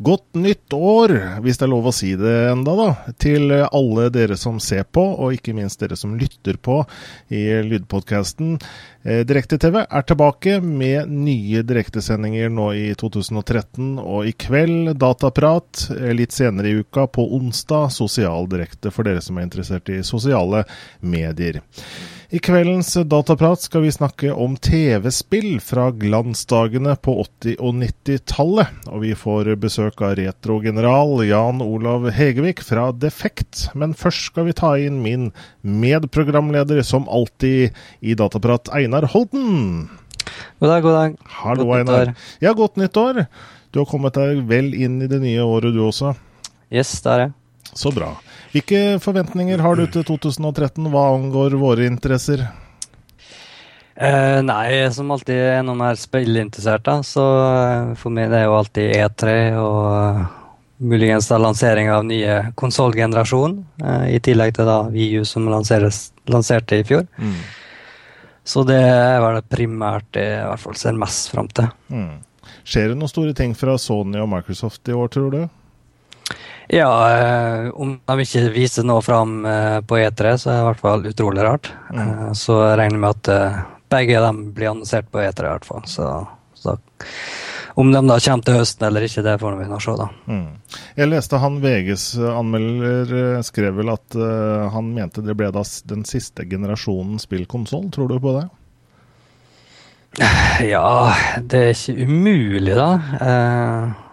Godt nytt år, hvis det er lov å si det enda da, til alle dere som ser på, og ikke minst dere som lytter på i lydpodkasten. Eh, Direkte-TV er tilbake med nye direktesendinger nå i 2013, og i kveld dataprat. eh, Litt senere i uka, på onsdag, sosial direkte for dere som er interessert i sosiale medier. I kveldens dataprat skal vi snakke om TV-spill fra glansdagene på 80- og 90-tallet. Og vi får besøk av retrogeneral Jan Olav Hegevik fra Defekt. Men først skal vi ta inn min medprogramleder, som alltid i Dataprat, Einar Holden. God dag, god dag. Hallo, Godt Einar. Ja, godt nytt år. Du har kommet deg vel inn i det nye året, du også. Yes, det er jeg. Så bra. Hvilke forventninger har du til 2013 hva angår våre interesser? Eh, nei, som alltid er noen mer spillinteressert, da. Så eh, for meg det er jo alltid E3 og eh, muligens da lansering av nye konsollgenerasjon. Eh, I tillegg til da VU som lanseres, lanserte i fjor. Mm. Så det er vel primært det jeg i hvert fall ser mest fram til. Mm. Skjer det noen store ting fra Sony og Microsoft i år, tror du? Ja, eh, om de ikke viser noe fram eh, på E3, så er det i hvert fall utrolig rart. Mm. Eh, så jeg regner med at begge dem blir annonsert på E3 i hvert fall. Så, så om de da kommer til høsten eller ikke, det får vi nå se, da. Mm. Jeg leste han VGs anmelder skrev vel at han mente det ble da den siste generasjonen spillkonsoll. Tror du på det? Ja, det er ikke umulig, da. Eh,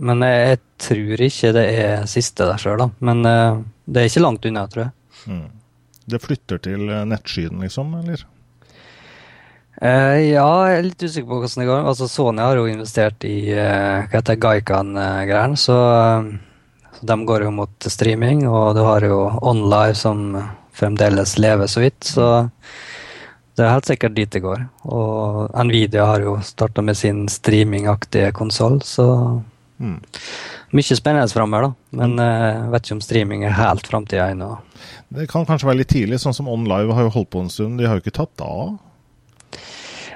men jeg, jeg tror ikke det er siste der sjøl, da. Men uh, det er ikke langt unna, tror jeg. Mm. Det flytter til eh, nettskyen, liksom? eller? Uh, ja, jeg er litt usikker på hvordan det går. Altså, Sony har jo investert i uh, hva heter Gaikan-greiene, så, så de går jo mot streaming, og du har jo OnLive som fremdeles lever så vidt, så det er helt sikkert dit det går. Og Nvidia har jo starta med sin streamingaktige konsoll, så Mm. mye spennende framover, da. Men jeg jeg vet ikke om streaming er helt framtida ennå. Det kan kanskje være litt tidlig, sånn som OnLive har jo holdt på en stund. De har jo ikke tatt av.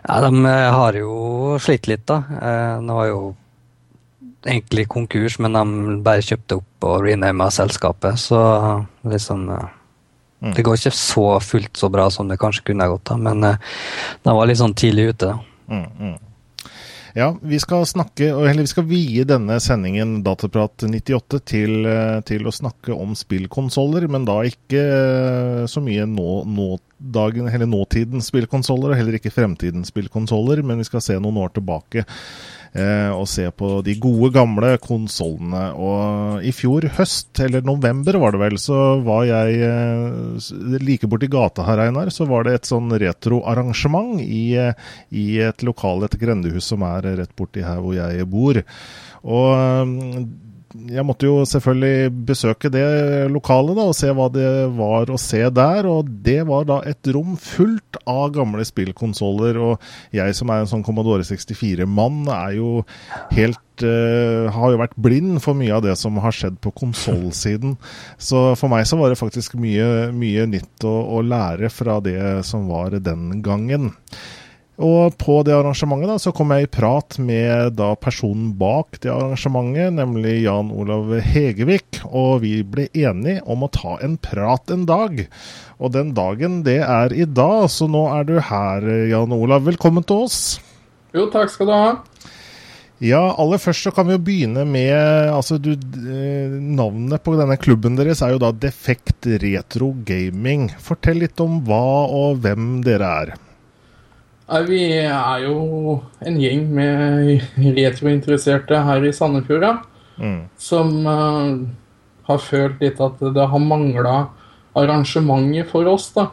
Ja, de eh, har jo slitt litt, da. Eh, Nå var jo egentlig konkurs, men de bare kjøpte opp og renama selskapet, så liksom eh, Mm. Det går ikke så fullt så bra som det kanskje kunne ha gått, da, men eh, de var litt sånn tidlig ute. da. Mm, mm. Ja, vi skal snakke, eller vi skal vie denne sendingen Dataprat 98 til, eh, til å snakke om spillkonsoller, men da ikke eh, så mye nå, nådagen, eller nåtidens spillkonsoller, og heller ikke fremtidens spillkonsoller, men vi skal se noen år tilbake eh, og se på de gode, gamle konsollene. Og i fjor høst, eller november var det vel, så var jeg eh, like borti gata her, Einar, så var det et sånn retroarrangement i, eh, i et lokal, et grendehus som er rett borti her hvor jeg bor. Og mm, jeg måtte jo selvfølgelig besøke det lokalet og se hva det var å se der. Og det var da et rom fullt av gamle spillkonsoller. Og jeg som er en sånn Commodore 64-mann, er jo helt eh, har jo vært blind for mye av det som har skjedd på konsollsiden. Så for meg så var det faktisk mye, mye nytt å, å lære fra det som var den gangen. Og på det arrangementet da, så kom jeg i prat med da personen bak det arrangementet, nemlig Jan Olav Hegevik, og vi ble enige om å ta en prat en dag. Og den dagen, det er i dag, så nå er du her, Jan Olav. Velkommen til oss. Jo, takk skal du ha. Ja, aller først så kan vi jo begynne med altså du, eh, Navnet på denne klubben deres er jo da Defekt Retro Gaming. Fortell litt om hva og hvem dere er. Vi er jo en gjeng med retrointeresserte her i Sandefjord, Mm. som uh, har følt litt at det har mangla arrangementer for oss. da.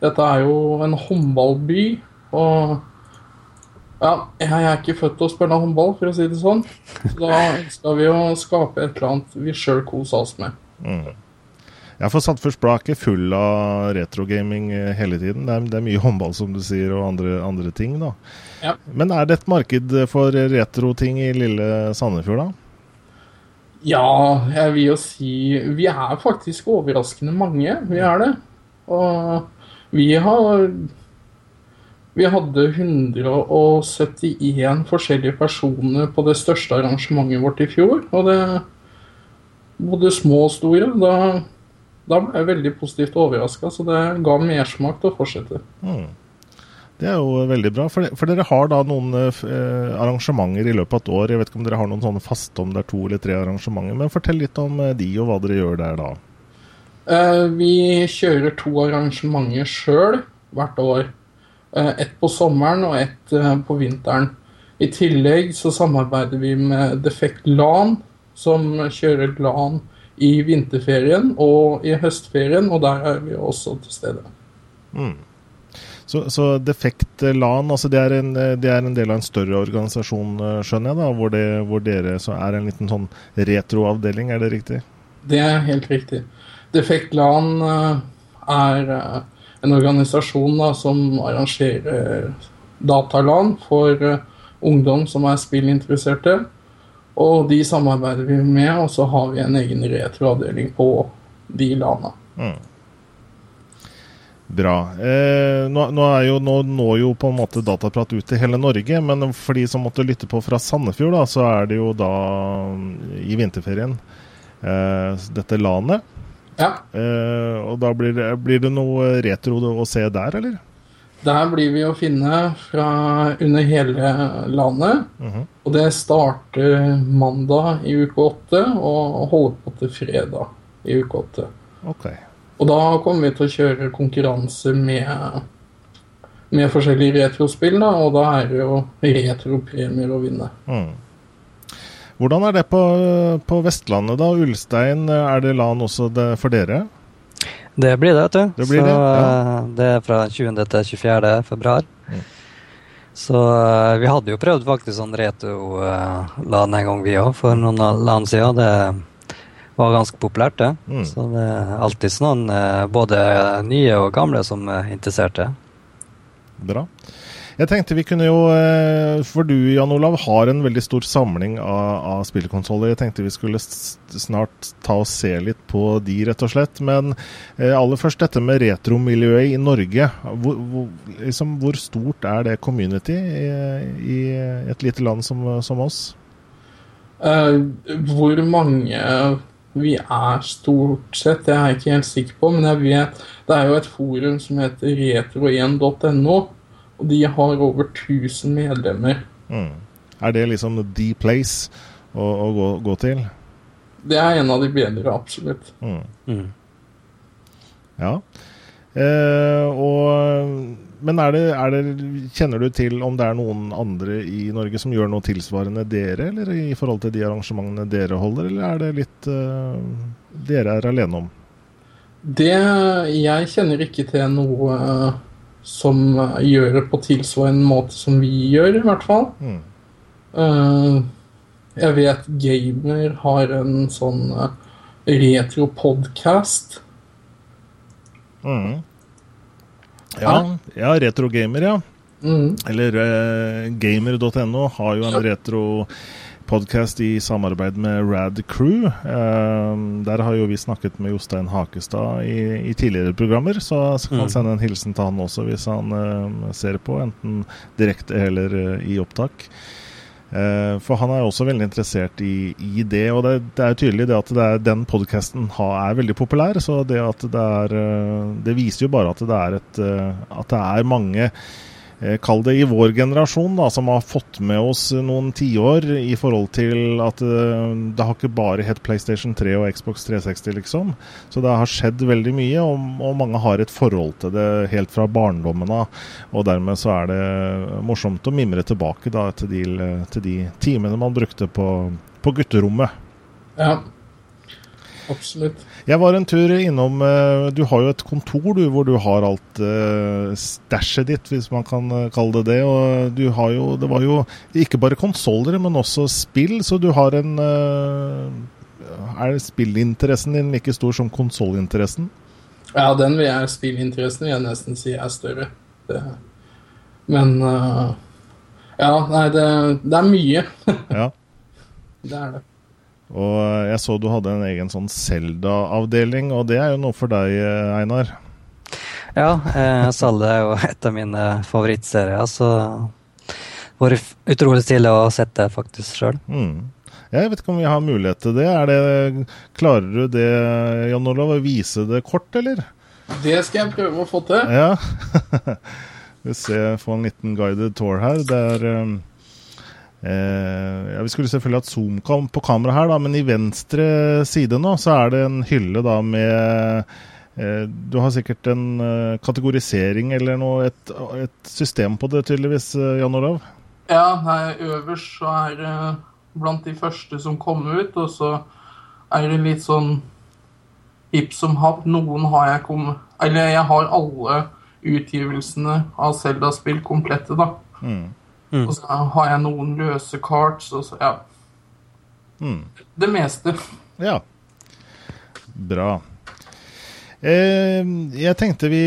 Dette er jo en håndballby, og ja, jeg er ikke født til å spille håndball, for å si det sånn. Så da skal vi jo skape et eller annet vi sjøl koser oss med. Ja, for Sandefjords Blad er full av retrogaming eh, hele tiden. Det er, det er mye håndball, som du sier, og andre, andre ting. da. Ja. Men er det et marked for retroting i lille Sandefjord, da? Ja, jeg vil jo si Vi er faktisk overraskende mange. Vi er det. Og vi har Vi hadde 171 forskjellige personer på det største arrangementet vårt i fjor. Og det Både små og store. Da, da ble jeg veldig positivt overraska, så det ga mersmak til å fortsette. Mm. Det er jo veldig bra. For, for, dere har da noen eh, arrangementer i løpet av et år. Jeg vet ikke om dere har noen sånne faste om det er to eller tre arrangementer. Men fortell litt om eh, de, og hva dere gjør der da. Eh, vi kjører to arrangementer sjøl hvert år. Eh, ett på sommeren og ett eh, på vinteren. I tillegg så samarbeider vi med Defekt LAN, som kjører LAN i vinterferien og i høstferien, og der er vi også til stede. Mm. Så, så, Defekt LAN altså det, er en, det er en del av en større organisasjon, skjønner jeg, da, hvor, det, hvor dere er en liten sånn retroavdeling, er det riktig? Det er helt riktig. Defekt LAN er en organisasjon da, som arrangerer datalan for ungdom som er spillinteresserte. Og de samarbeider vi med, og så har vi en egen retroavdeling på de landene. Mm. Bra. Eh, nå, nå, jo, nå, når jo på en måte Dataprat ut til hele Norge, men for de som måtte lytte på fra Sandefjord, da, så er det jo da i vinterferien eh, dette landet. Ja. Eh, og da blir det, blir det, noe retro å se der, eller? Der blir vi å finne fra under hele landet. Mm -huh. Og det starter mandag i uke åtte og holder på til fredag i uke åtte. Okay. Og da kommer vi til å kjøre konkurranse med, med forskjellige retrospill, da, og da er det jo retropremier å vinne. Mm. Hvordan er det på, på, Vestlandet, da? Ulstein, er det LAN også det, for dere? Det blir det, vet du. Det, blir så, det, ja. Eh, det er fra 20. til 24. februar. Mm. Så eh, vi hadde jo prøvd faktisk sånn retro-LAN en gang, vi òg, for noen land siden. Det var ganske populært, det. Mm. Så det er alltid noen, eh, både nye og gamle, som er interesserte. Bra. Jeg tenkte vi kunne jo, eh, for du Jan Olav har en veldig stor samling av, av spillkonsoller. Jeg tenkte vi skulle snart ta og se litt på de, rett og slett. Men eh, aller først dette med retromiljøet i Norge. Hvor, hvor, liksom, hvor, stort er det community i, i et lite land som, som oss? Uh, hvor mange vi er stort sett, det er jeg ikke helt sikker på. Men jeg vet det er jo et forum som heter retro1.no og de har over 1000 medlemmer. Mm. Er det liksom the place å, å gå, gå, til? Det er en av de bedre, absolutt. Mm. Mm. Ja. Eh, og, men er det, er det, kjenner du til om det er noen andre i Norge som gjør noe tilsvarende dere, eller i forhold til de arrangementene dere holder, eller er det litt uh, dere er alene om? Det Jeg kjenner ikke til noe uh, som eh, gjør det på tilsvarende måte som vi gjør, i hvert fall. Mm. Uh, jeg vet Gamer har en sånn uh, retro-podkast. Mm. Ja, ja, Retrogamer, ja. Mm. Eller uh, gamer.no har jo en retro podkast i samarbeid med Rad Crew. Uh, der har jo vi snakket med Jostein Hakestad i, i tidligere programmer, så jeg kan mm. sende en hilsen til han også hvis han uh, ser på, enten direkte eller uh, i opptak. Eh, for han er også veldig interessert i, i det, og det, det, er tydelig det at det er, den podkasten er veldig populær. Så det at det er Det viser jo bare at det er, et, at det er mange Eh, kall det i vår generasjon, da, som har fått med oss noen tiår i forhold til at uh, det har ikke bare hett PlayStation 3 og Xbox 360, liksom. Så det har skjedd veldig mye, og, og mange har et forhold til det helt fra barndommen av. Og dermed så er det morsomt å mimre tilbake da, til, de, til de timene man brukte på, på gutterommet. Ja, absolutt. Jeg var en tur innom eh, Du har jo et kontor du, hvor du har alt uh, stæsjet ditt, hvis man kan eh, kalle det det. Og du har jo Det var jo ikke bare konsoller, men også spill, så du har en uh, Er spillinteressen din like stor som konsollinteressen? Ja, den vil jeg spillinteressen vil jeg nesten si er større. Det. Men uh, Ja, nei, det, det er mye. ja. Det er det. Og jeg så du hadde en egen sånn Selda-avdeling, og det er jo noe for deg, Einar? Ja, eh, er jo et av mine favorittserier, så det var utrolig stilig å sette det faktisk sjøl. Mm. Jeg vet ikke om vi har mulighet til det. det klarer du det, Jan Olav, å vise det kort, eller? Det skal jeg prøve å få til. Ja. vi får få en liten guided tour her. Det er eh, ja, Vi skulle selvfølgelig hatt zoom på kamera her, da, men i venstre side nå så er det en hylle da med eh, Du har sikkert en uh, kategorisering eller noe, et, et, system på det, tydeligvis, Jan Olav? Ja, her øverst så er det blant de første som kom ut. Og så er det litt sånn hipp som happ. Noen har jeg kommet Eller jeg har alle utgivelsene av Zelda-spill komplette, da. Mm. Mm. Og så har jeg noen løse cards, og så Ja. Mm. Det meste. Ja. Bra. Eh, jeg tenkte vi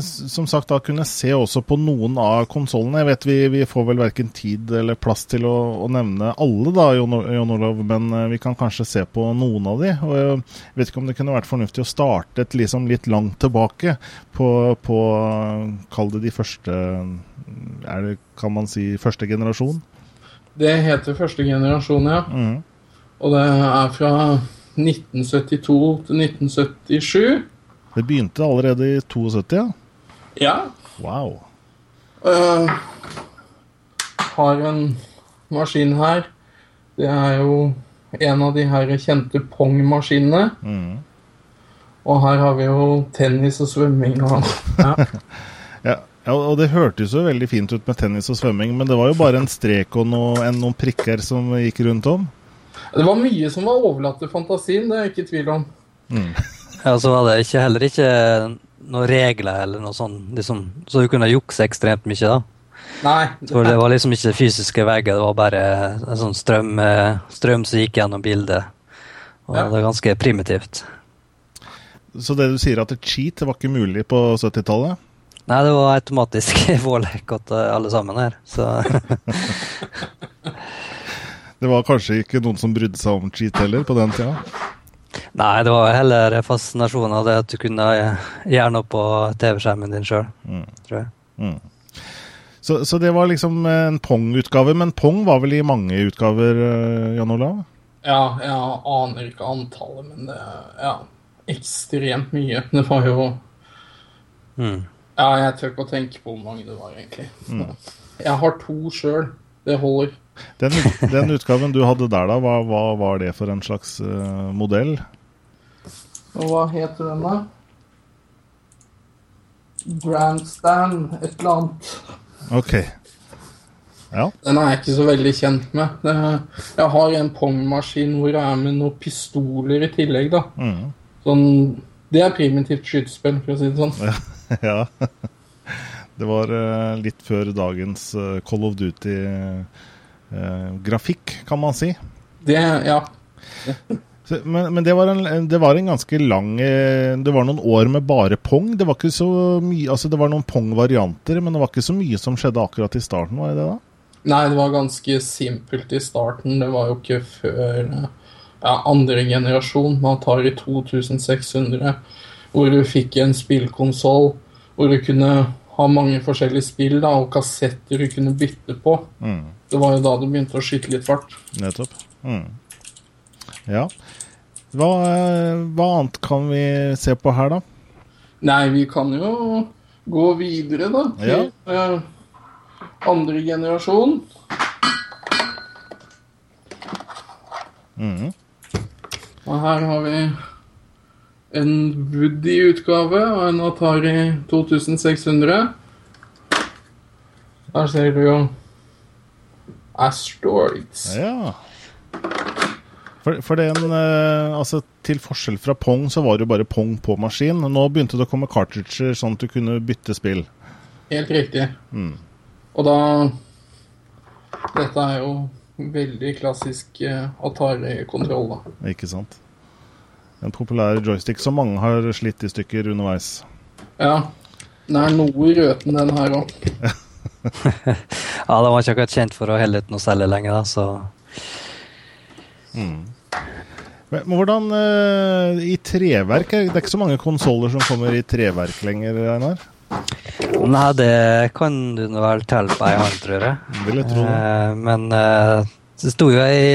som sagt da kunne se også på noen av konsollene. Jeg vet vi, vi, får vel verken tid eller plass til å, å nevne alle, da, Jon Olav, men eh, vi kan kanskje se på noen av de. Og jeg vet ikke om det kunne vært fornuftig å starte et liksom litt langt tilbake på, på Kall det de første er det, Kan man si første generasjon? Det heter første generasjon, ja. Mm. Og det er fra 1972 til 1977. Det begynte allerede i 72, ja? Ja. Wow. Uh, har en maskin her. Det er jo en av de her kjente Pong-maskinene. Mm. Og her har vi jo tennis og svømming og ja. ja. og det hørtes jo veldig fint ut med tennis og svømming, men det var jo bare en strek og noe, en, noen prikker som gikk rundt om? Det var mye som var overlatt til fantasien, det er jeg ikke i tvil om. Mm. Ja, så var det ikke, heller ikke noen regler eller noe sånt, liksom, så du kunne jukse ekstremt mye, da. Nei. For det var liksom ikke fysiske vegger, det var bare en sånn strøm, strøm som gikk gjennom bildet. Og ja. det var ganske primitivt. Så det du sier at cheat var ikke mulig på 70-tallet? Nei, det var automatisk pålegg til alle sammen her, så Det var kanskje ikke noen som brydde seg om cheat heller på den tida? Nei, det var heller fascinasjonen av det at du kunne gjøre noe på TV-skjermen din sjøl, mm. tror jeg. Mm. Så, så, det var liksom en Pong-utgave, men Pong var vel i mange utgaver, eh, Jan Olav? Ja, jeg aner ikke antallet, men det er ja, ekstremt mye. Det var jo mm. Ja, jeg tør ikke å tenke på hvor mange det var, egentlig. Mm. Jeg har to sjøl. Det holder. Den, den, utgaven du hadde der, da, hva, hva var det for en slags uh, modell? Og hva heter den, da? Grandstand, et eller annet. Ok. Ja. Den er jeg ikke så veldig kjent med. Jeg har en pongmaskin hvor jeg er med noen pistoler i tillegg, da. Mm. Sånn, det er primitivt skytespill, for å si det sånn. ja. Det var uh, litt før dagens uh, Call of Duty-grafikk, uh, kan man si. Det, ja. Men, men det, var en, det, var en, ganske lang Det var noen år med bare pong. Det var ikke så mye, altså det var noen pong-varianter, men det var ikke så mye som skjedde akkurat i starten, var det da? Nei, det var ganske simpelt i starten. Det var jo ikke før ja, andre generasjon, man tar i 2600, hvor du fikk en spillkonsoll hvor du kunne ha mange forskjellige spill da, og kassetter du kunne bytte på. Mm. Det var jo da det begynte å skyte litt fart. Nettopp. Mm. Ja. Hva, hva, annet kan vi se på her, da? Nei, vi kan jo gå videre, da. Til ja. uh, andre generasjon. Mm. Og her har vi en Woody-utgave og en Atari 2600. Der ser du jo Asteroids. Ja. For, for den, eh, altså Til forskjell fra Pong, så var det jo bare Pong på maskin. Nå begynte det å komme cartridger sånn at du kunne bytte spill. Helt riktig. Mm. Og da Dette er jo veldig klassisk eh, Atari-kontroll, da. Ikke sant en populær joystick som mange har slitt i stykker underveis. Ja. Den er noe røten, den her òg. ja, de var ikke akkurat kjent for å helle ut noe særlig lenger, da, så mm. Men, men hvordan uh, i treverk? Det er ikke så mange konsoller som kommer i treverk lenger, Einar? Nei, det kan du vel telle på ei hånd, tror jeg. Vil jeg tro det. Eh, men uh, det sto jo i,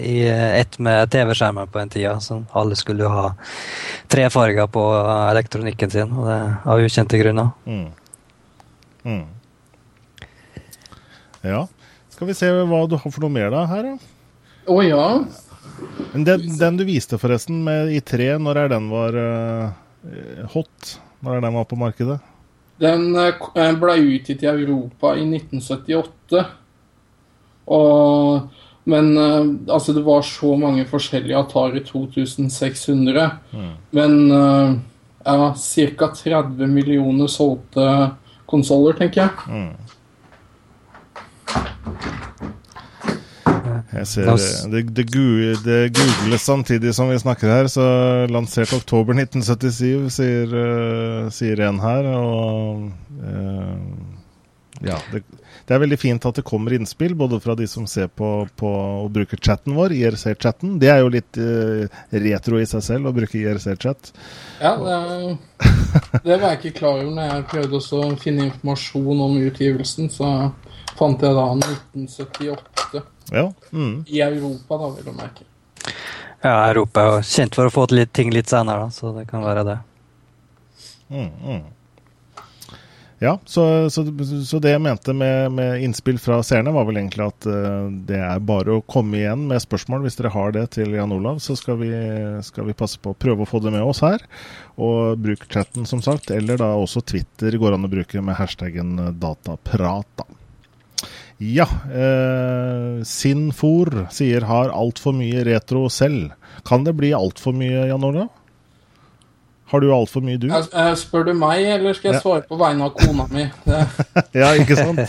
i ett med TV-skjermer på en tida, så alle skulle jo ha tre farger på elektronikken sin, og det av ukjente grunner. Mm. Mm. Ja. Skal vi se hva du har for noe mer da her, da? Å ja. Den, den du viste forresten med i tre, når er den var uh, hot? Når er den var på markedet? Den uh, ble utgitt i Europa i 1978. Og, men uh, altså, det var så mange forskjellige Atari 2600. Men eh, ja, ca. 30 millioner solgte konsoller, tenker jeg. Jeg ser det, det, det, googles samtidig som vi snakker her, så lansert oktober 1977, sier, eh, sier en her. Og eh, ja, det, det er veldig fint at det kommer innspill, både fra de som ser på, på og bruker chatten vår, IRC-chatten. Det er jo litt eh, retro i seg selv å bruke IRC-chat. Ja, det, det var jeg ikke klar over når jeg prøvde også å finne informasjon om utgivelsen. Så fant jeg da 1978 Ja. Mm. i Europa, da, vil du merke. Ja, Europa er jo kjent for å få til litt, ting litt senere, da, så det kan være det. Mm, mm. Ja, så, så, så det jeg mente med, med innspill fra seerne, var vel egentlig at uh, det er bare å komme igjen med spørsmål hvis dere har det til Jan Olav. Så skal vi, skal vi passe på å prøve å få det med oss her. Og bruk chatten, som sagt. Eller da også Twitter går an å bruke med hashtaggen dataprat. da. Ja. Eh, Sinfor sier har altfor mye retro selv. Kan det bli altfor mye, Jan Olav? Har du altfor mye, du? Jeg, jeg spør du meg, eller skal jeg svare på vegne av kona mi? Ja, ikke sant?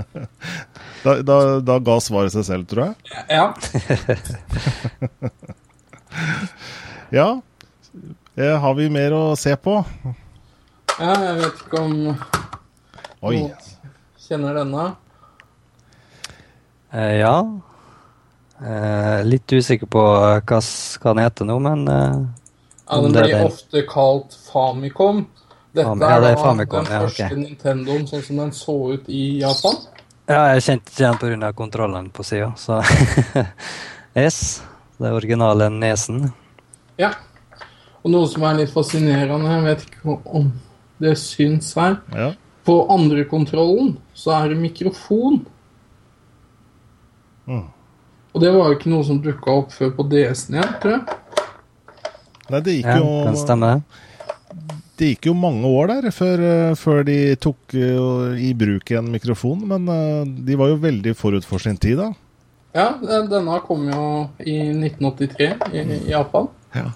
da, da, da ga svaret seg selv, tror jeg. ja. Ja. Eh, har vi mer å se på? ja, jeg vet ikke om Oi. noen kjenner denne. Eh, ja. Eh, litt usikker på hva, s- den heter nå, men eh, Ja, den er blir det, ofte kalt Famicom. Dette Fam- ja, det er Famicom, den ja, første Nintendoen sånn som den så ut i Japan. ja, jeg kjente ikke den pga. kontrollen på sida, så S. Det er originale nesen. Ja. Og noe som er litt fascinerende, jeg vet ikke om det syns her Ja. På andre kontrollen så er det mikrofon. Mm. Og det var jo ikke noe som dukka opp før på DS-en igjen, tror jeg. Nei, det gikk, Ja, kan jo, stemme, det. det gikk jo mange år der før, eh, før de tok eh, i bruk en mikrofon. Men eh, de var jo veldig forut for sin tid, da. Ja, denne kom jo i 1983 i, i Japan. Ja,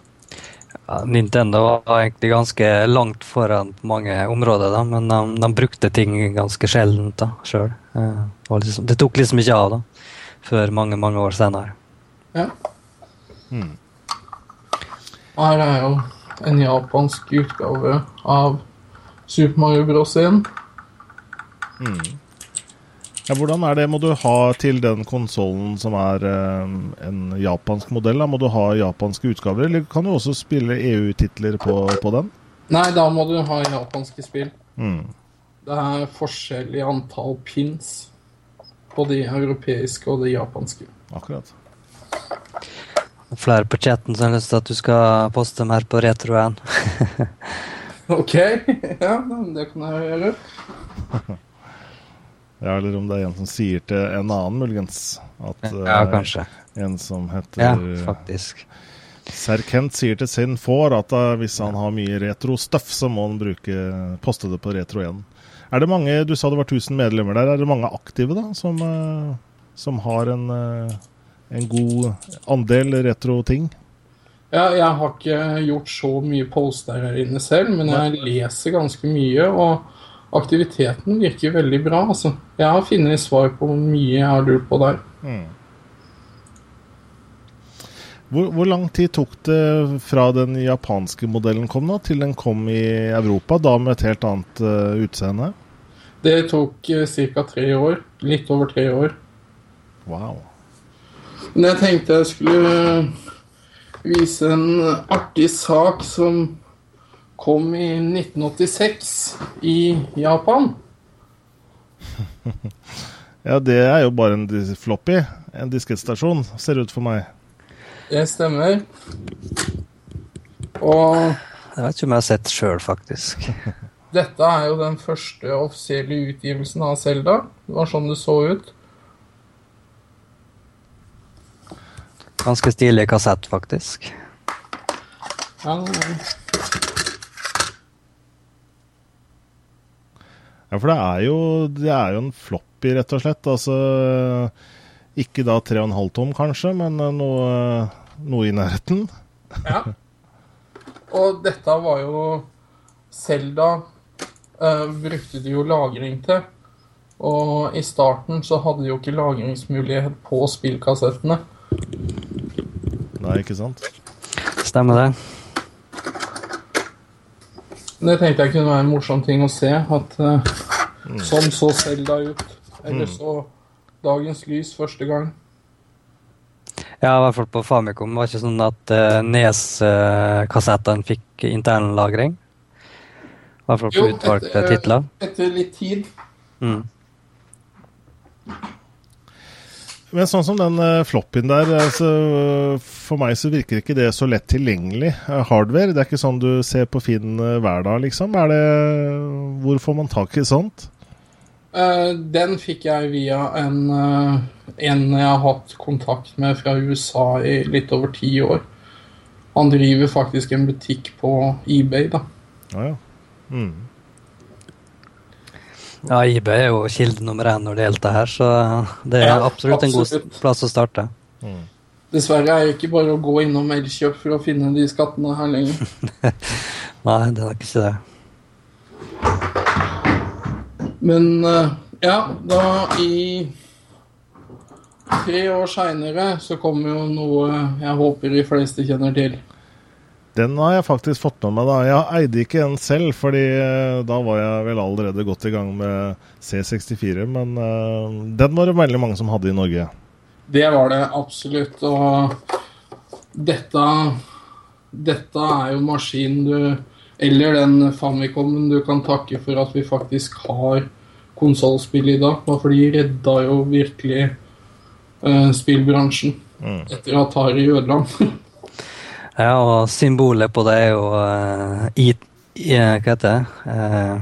Nintendo var egentlig ganske langt foran på mange områder, da, men de, de brukte ting ganske sjeldent da, sjøl. Liksom, det tok liksom ikke av da, før mange, mange år senere. Ja. Mm. Her er jo en japansk utgave av Super Mario Bros. 1. Ja, hvordan er det? Må du ha til den konsollen som er eh, en japansk modell? Da? Må du ha japanske utgaver, eller kan du også spille EU-titler på, på den? Nei, da må du ha japanske spill. Mm. Det er forskjell i antall pins på de europeiske og de japanske. Akkurat. Flere på chatten som har lyst til at du skal poste mer på retroen. OK, ja, det kan jeg gjøre. Ja, eller om det er en som sier til en annen, muligens. At ja, eh, kanskje. en som Ja, heter faktisk. Serkent sier til sin får at eh, hvis han har mye retro-stuff, så må han bruke, poste det på Retro 1. Er det mange, Du sa det var 1000 medlemmer der. Er det mange aktive da, som, eh, som har en, eh, en god andel retro-ting? Ja, jeg har ikke gjort så mye poster her inne selv, men jeg leser ganske mye, og aktiviteten virker veldig bra. Altså. Jeg har funnet svar på mye jeg har lurt på der. Hvor, hvor lang tid tok det fra den japanske modellen kom da, til den kom i Europa, da med et helt annet uh, utseende? Det tok uh, ca. tre år. Litt over tre år. Wow. Men jeg tenkte jeg skulle vise en artig sak som kom i 1986 i Japan. Ja, det er jo bare en floppy. En diskettstasjon, ser det ut for meg. Det stemmer. Og Jeg vet ikke om jeg har sett sjøl, faktisk. dette er jo den første offisielle utgivelsen av Selda. Det var sånn det så ut. Ganske stilig kassett, faktisk. Ja, Ja, for det er jo, det er jo en floppy, rett og slett. Altså ikke da 3,5 tom, kanskje, men eh, noe, noe i nærheten. ja. Og dette var jo Selda eh, brukte de jo lagring til. Og i starten så hadde de jo ikke lagringsmulighet på spillkassettene. Nei, ikke sant? Stemmer det? Det tenkte jeg kunne være en morsom ting å se. At eh, sånn så Selda ut. Eller så dagens lys første gang. Ja, i hvert fall på Famicom. Var Det ikke sånn at uh, Nes-kassettene fikk internlagring. I hvert fall på Jo, utvalgte etter- titler. Etter litt tid. Mm. Men sånn som den uh, floppyen der, altså, for meg så virker ikke det så lett tilgjengelig uh, hardware. Det er ikke sånn du ser på Finn uh, hver dag, liksom. Er det, hvor får man tak i sånt? Eh, den fikk jeg via en, eh, en jeg har hatt kontakt med fra USA i litt over ti år. Han driver faktisk en butikk på eBay, da. Ja, ja. Mm. Ja, eBay er jo kilde nummer én når det gjelder det her, så det er Ja, absolutt en god plass å starte. Dessverre er det ikke bare å gå innom Elkjøp for å finne de skattene her lenger. Nei, det er ikke det. Men eh, ja, da i tre år seinere så kommer jo noe jeg håper de fleste kjenner til. Den har jeg faktisk fått med meg. da. Jeg eide ikke en selv, fordi eh, da var jeg vel allerede godt i gang med C64. Men eh, den var det veldig mange som hadde i Norge. Det var det absolutt. Og dette Dette er jo maskinen du Eller den Famicomen du kan takke for at vi faktisk har konsollspill i dag. For de redda jo virkelig eh, spillbransjen etter Atari ødela den. Ja, og symbolet på det er jo uh, I, I, Hva heter det? Uh,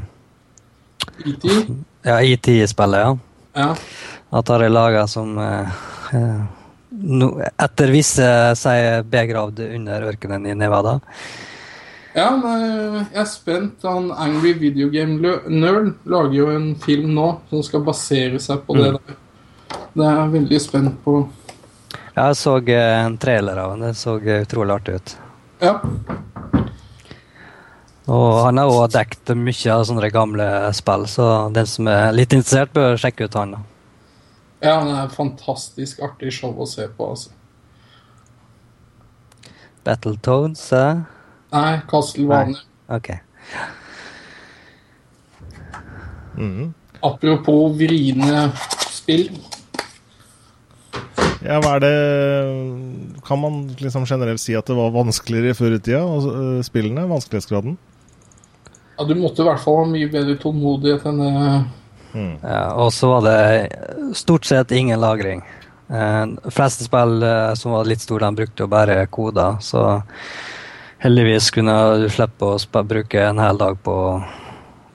IT. ja, IT-spillet, ja. Ja. At har jeg laga som uh, uh, no, etter visse sier begravd under ørkenen i Nevada. Ja, jeg er spent. Han Angry Video Game Nerd lager jo en film nå som skal basere seg på det der. Det er jeg veldig spent på. Jeg så eh, en trailer av den. Det så eh, utrolig artig ut. Ja. Og han har også dekket mye av sånne gamle spill, så den som er litt interessert, bør sjekke ut han. da. ja, han er fantastisk artig show å se på, altså. Battletones, eh? Nei, Castlevania. Ok. Mm. Apropos vriene spill. Ja, hva er det Kan man liksom generelt si at det var vanskeligere før i tida, altså, øh, spillene? Vanskelighetsgraden? Ja, du måtte i hvert fall ha mye bedre tålmodighet enn det. Ja, og så var det stort sett ingen lagring. Eh, De fleste spill eh, som var litt store, de brukte jo bare koder, så heldigvis kunne du slippe å sp bruke en hel dag på å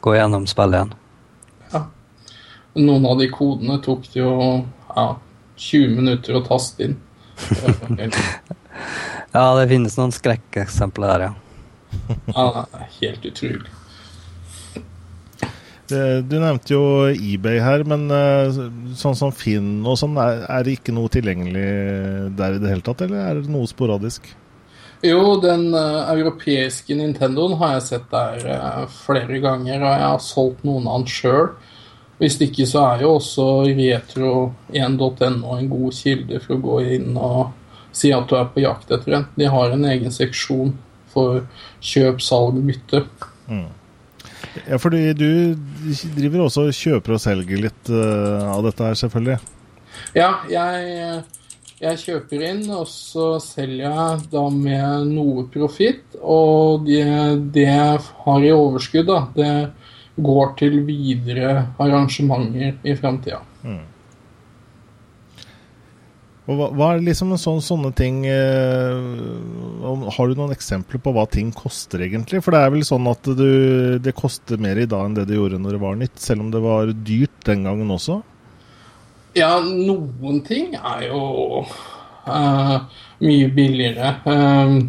gå gjennom spillet igjen. Noen av de kodene tok det jo ja, 20 minutter å taste inn. Ja, det finnes noen skrekkeksempler der, ja. Ja, det er helt utrolig. Du nevnte jo eBay her, men øh, sånn som Finn og sånn, er det ikke noe tilgjengelig der i det hele tatt, eller er det noe sporadisk? Jo, den uh, europeiske Nintendoen har jeg sett der uh, flere ganger, og jeg har solgt noen av den sjøl. Hvis ikke så er jo også retro1.no en god kilde for å gå inn og si at du er på jakt etter en. De har en egen seksjon for kjøp, salg, bytte. Ja, fordi du driver også og kjøper og selger litt uh, av dette her, selvfølgelig. Ja, jeg Jeg kjøper inn, og så selger jeg da med noe profitt. Og det, det jeg har i overskudd, da, det går til videre arrangementer i framtida. Og hva, hva er liksom en sånn, sånne ting eh, Har du noen eksempler på hva ting koster, egentlig? For det er vel sånn at du, det koster mer i dag enn det det gjorde når det var nytt, selv om det var dyrt den gangen også? Ja, noen ting er jo uh, mye billigere. Uh,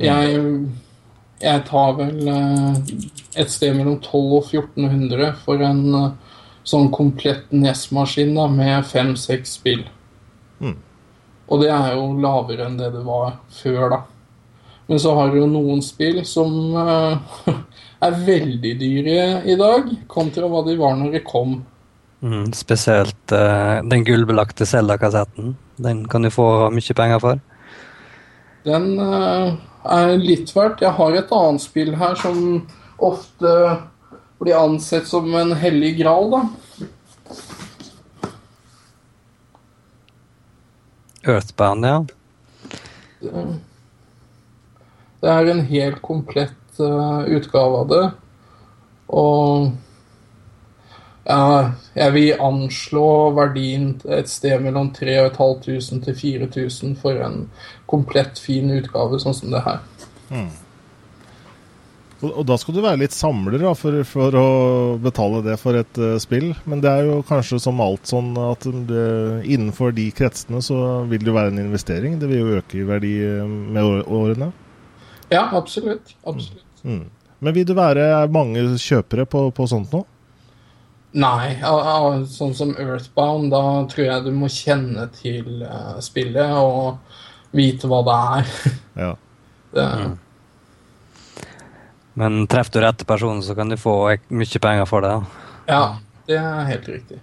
jeg, jeg tar vel uh, et sted mellom 1200 og 1400 for en eh, sånn komplett NES-maskin med fem-seks spill. Mm. Og det er jo lavere enn det det var før, da. Men så har du jo noen spill som er veldig dyre i dag, kontra hva de var når de kom. Mm, spesielt uh, den gullbelagte Zelda-kassetten. Den kan du få mye penger for. Den uh, er litt verdt. Jeg har et annet spill her som ofte blir ansett som en hellig gral, da. Earthbound, ja. Det er en helt komplett uh, utgave av det. Og jeg vil anslå verdien et sted mellom 3500 til 4000 for en komplett fin utgave sånn som det her. Og, og da skal du være litt samler da, for, for å betale det for et uh, spill. Men det er jo kanskje som alt sånn at det, innenfor de kretsene så vil det jo være en investering. Det vil jo øke i verdi eh, med årene. Ja, absolutt. Absolutt. Mm. Men vil det være mange kjøpere på, på sånt nå? Nei, sånn som Earthbound, da tror jeg du må kjenne til eh, spillet og vite hva det er. Ja. Det, Men treffer du rette personen, så kan du få mye penger for det. Ja, det er helt riktig.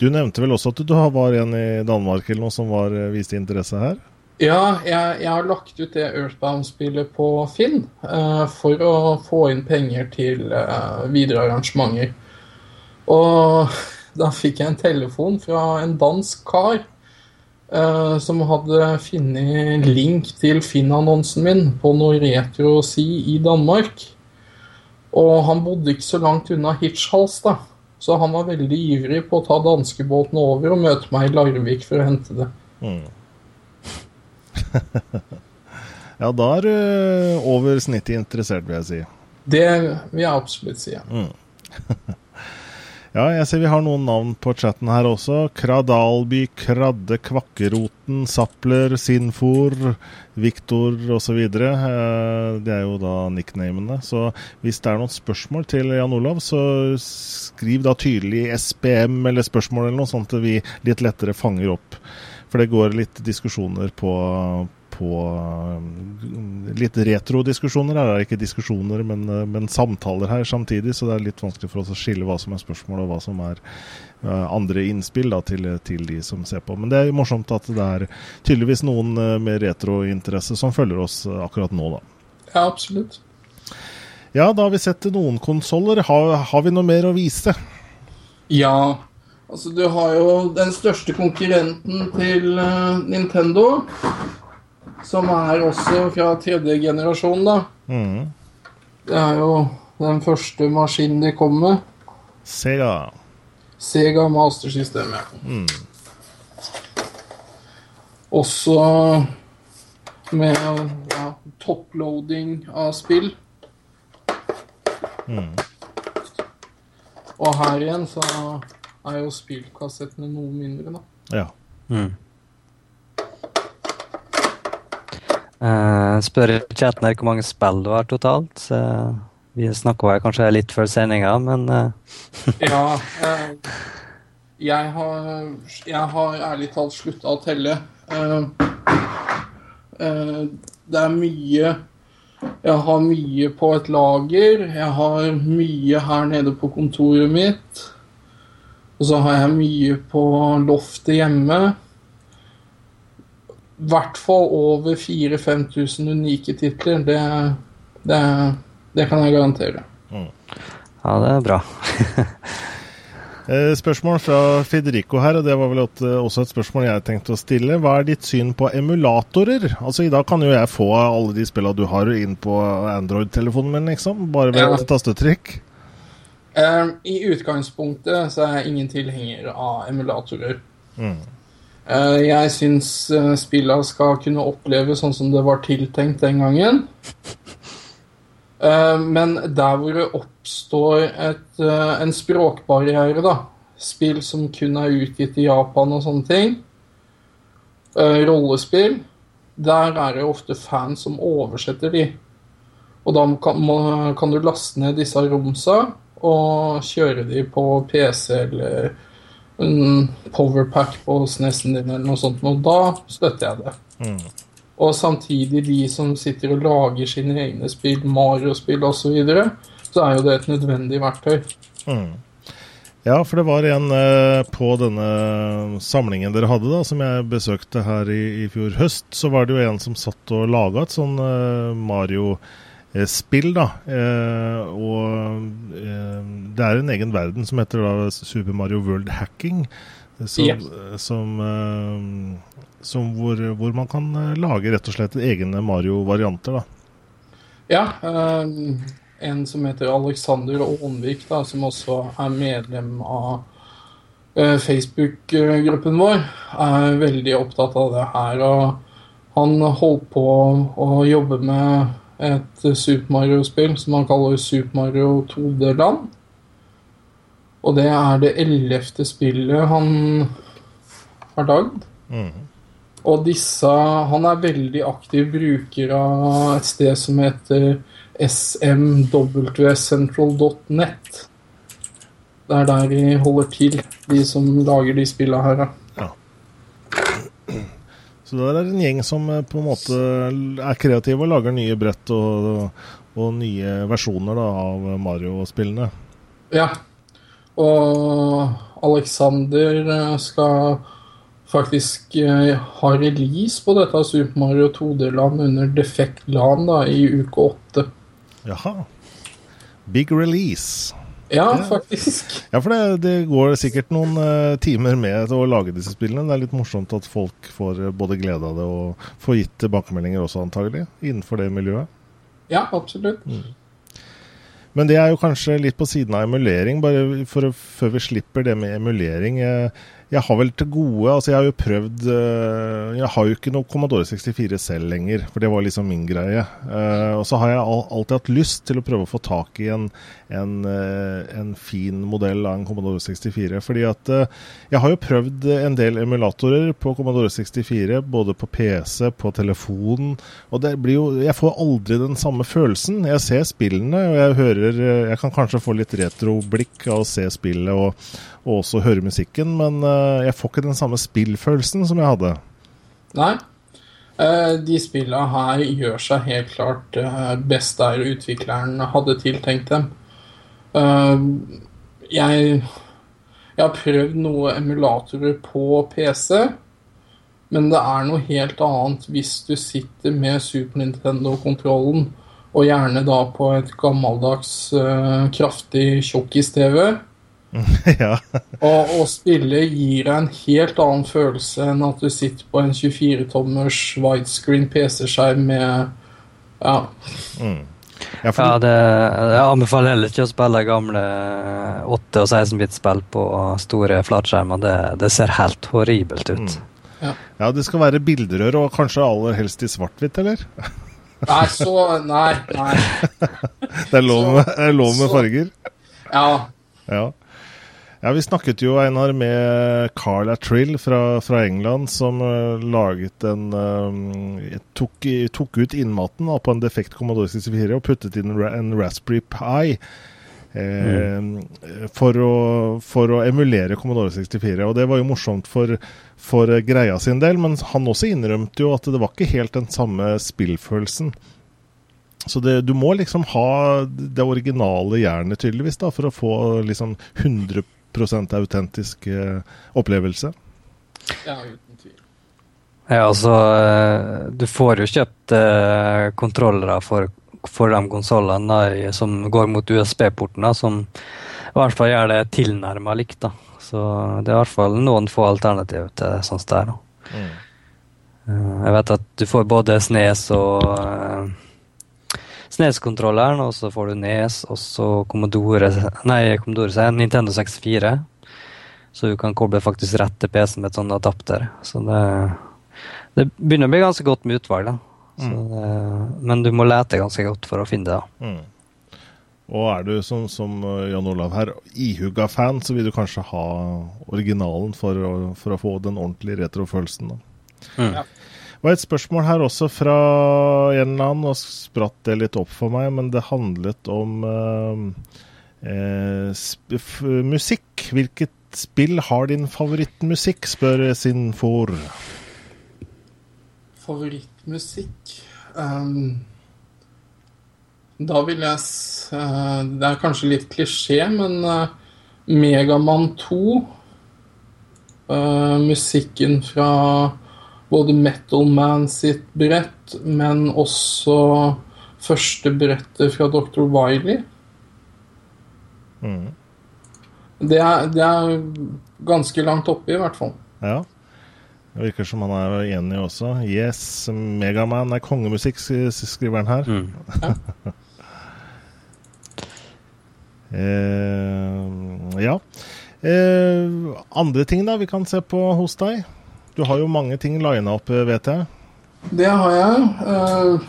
Du nevnte vel også at du var en i Danmark eller noe som var, eh, viste interesse her? Ja, jeg, jeg har lagt ut det Earthbound-spillet på Finn uh, for å få inn penger til uh, videre arrangementer. Og da fikk jeg en telefon fra en dansk kar eh, som hadde funnet link til Finn-annonsen min på noe retro-si i Danmark. Og han bodde ikke så langt unna Hirtshals, da. Så han var veldig ivrig på å ta danskebåten over og møte meg i Larvik for å hente det. Mm. ja, da er du over snittet interessert, vil jeg si. Det vil jeg absolutt si. ja. Ja, jeg ser vi har noen navn på chatten her også. Kradalby, Kradde, Kvakkeroten, Zappler, Sinfor, Viktor osv. Det er jo da nicknamene. Så hvis det er noen spørsmål til Jan Olav, så skriv da tydelig SPM eller spørsmål eller noe sånt at vi litt lettere fanger opp. For det går litt diskusjoner på på litt retro-diskusjoner. Her er ikke diskusjoner, men, men, samtaler her samtidig. Så det er litt vanskelig for oss å skille hva som er spørsmål og hva som er uh, andre innspill da, til, til, de som ser på. Men det er morsomt at det er tydeligvis noen med retrointeresse som følger oss akkurat nå, da. Ja, absolutt. Ja, da har vi sett noen konsoller. Har, har vi noe mer å vise? Ja. Altså, du har jo den største konkurrenten til Nintendo som er også fra tredje generasjon, da. Mm. Det er jo den første maskinen de kom med. Sega. Sega Master-systemet. Mm. Også med ja, topploading av spill. Mm. Og her igjen så er jo spillkassettene noe mindre, da. Ja. Mm. Uh, spør i chatten her hvor mange spill du har totalt. Så vi snakka vel kanskje litt før sendinga, men uh. Ja. Uh, jeg, har, jeg har ærlig talt slutta å telle. det er mye Jeg har mye på et lager. Jeg har mye her nede på kontoret mitt. Og så har jeg mye på loftet hjemme i hvert fall over 4000-5000 unike titler. Det, det, det, kan jeg garantere. Mm. Ja, det er bra. Eh, spørsmål fra Federico her, og det var vel også et spørsmål jeg tenkte å stille. Hva er ditt syn på emulatorer? Altså I dag kan jo jeg få alle de spillene du har inn på Android-telefonen min, liksom. Bare ved ja. tastetrykk. Um, I utgangspunktet så er jeg ingen tilhenger av emulatorer. Mm. Uh, jeg syns uh, spillene skal kunne oppleves sånn som det var tiltenkt den gangen. Uh, men der hvor det oppstår et, en språkbarriere, da Spill som kun er utgitt i Japan og sånne ting, rollespill, der er det ofte fans som oversetter de. Og da kan du laste ned disse romsa og kjøre de på PC eller en powerpack på SNES-en din eller noe sånt, og da støtter jeg det. Mm. Og samtidig de som sitter og lager sine egne spill, Mario-spill osv., så, videre, så er jo det et nødvendig verktøy. Mm. Ja, for det var en eh, på denne samlingen dere hadde, da, som jeg besøkte her i, i fjor høst, så var det jo en som satt og laga et sånn eh, Mario-spill, da. Eh, og eh, det er en egen verden som heter da Super Mario World Hacking. Som, yeah. som eh, som hvor, hvor, man kan eh, lage rett og slett egne Mario-varianter. da. Ja. En som heter Alexander Aanvik, da, som også er medlem av Facebook-gruppen vår, er veldig opptatt av det her. og Han holdt på å jobbe med et Super Mario-spill som han kaller Super Mario 2D-land. Og det er det ellevte spillet han har lagd. Mm. Og disse Han er veldig aktiv bruker av et sted som heter smwcentral.net. Det er der de holder til, de som lager de spillene her. Ja. Så det er en gjeng som eh, på en måte er kreative og lager nye brett og, og nye versjoner da, av Mario-spillene. Ja. Og Alexander eh, skal faktisk ha release på dette Super Mario 2D-land under Defect Land da, i uke åtte. Jaha. Big release. Ja, faktisk. Ja, for det, det går sikkert noen uh, timer med å lage disse spillene. Det er litt morsomt at folk får uh, både glede av det og får gitt tilbakemeldinger også, antagelig, innenfor det miljøet. Ja, absolutt. Mm. Men det er jo kanskje litt på siden av emulering, bare for, før vi slipper det med emulering. Uh, jeg har vel til gode Altså, jeg har jo prøvd uh, Jeg har jo ikke noe Commodore 64 selv lenger, for det var liksom min greie. Uh, og så har jeg alltid hatt lyst til å prøve å få tak i en, en, uh, en fin modell av en Commodore 64. Fordi at jeg har jo prøvd en del emulatorer på Commodore 64, både på PC, på telefonen, og det blir jo Jeg får aldri den samme følelsen. Jeg ser spillene, og jeg hører Jeg kan kanskje få litt retroblikk av å se spillet og, og også høre musikken, men Eh, jeg får ikke den samme spillfølelsen som jeg hadde. Nei. Eh, de spillene her gjør seg helt klart eh, best der utvikleren hadde tiltenkt dem. Jeg, jeg har prøvd noen emulatorer på PC, men det er noe helt annet hvis du sitter med Super Nintendo-kontrollen, og gjerne da på et gammeldags, kraftig tjukkis-TV ja. og å spille gir deg en helt annen følelse enn at du sitter på en 24-tommers widescreen PC-skjerm med Ja. Mm. Ja, for... ja det, jeg anbefaler heller ikke å spille gamle 8- og 16-bit-spill på store flatskjermer. Det, det, ser helt horribelt ut. Mm. Ja. ja. det skal være bilderør, og kanskje aller helst i svart-hvitt, eller? Nei, så Nei. nei. det er lov med, er lov med farger? Ja. ja. Ja, Vi snakket jo Einar med Carl Atrill fra, fra England, som uh, laget en um, tok, tok, ut innmaten da, på en defekt Commodore 64 og puttet inn en Raspberry Pi. Eh, mm. for, å, for, å, emulere Commodore 64. Og det var jo morsomt for, for greia sin del, men han også innrømte jo at det var ikke helt den samme spillfølelsen. Så det, du må liksom ha det originale jernet, tydeligvis, da, for å få liksom 100 autentisk eh, opplevelse. Ja, uten tvil. Ja, altså eh, Du får jo kjøpt eh, kontrollere for, for de konsollene som går mot USB-porten, som i hvert fall gjør det tilnærma likt. da. Så det er i hvert fall noen få alternativ til sånt der. da. Mm. Eh, Jeg vet at du får både Snes og uh, Snes-kontrolleren, og så får du Nes, og så Commodore Nei, Commodore sier Nintendo 64. Så du kan koble faktisk rett til PC-en med et sånt adapter. Så det, det begynner å bli ganske godt med utvalg, da. Så det, men du må lete ganske godt for å finne det. da. Mm. Og er du som, som uh, Jan Olav her, ihuga fan, så vil du kanskje ha originalen for å, for å få den ordentlige retrofølelsen. da. Mm. Ja. Var et spørsmål her også fra en eller annen, og spratt det litt opp for meg, men det handlet om eh, eh, musikk. Hvilket spill har din favorittmusikk, spør sin for. Favorittmusikk um, Da vil jeg s eh, Det er kanskje litt klisjé, men uh, Megaman 2 eh, Musikken fra både Metal Man sitt brett, men også første brettet fra Dr. Wiley. Mm. Det er, det er ganske langt oppe, i hvert fall. Ja. Det virker som han er enig også. Yes, Megaman er kongemusikk, skriver han her. Mm. Eh, ja. Eh, andre ting da vi kan se på hos deg? Du har jo mange ting lina opp, eh, vet jeg. Det har jeg. Uh,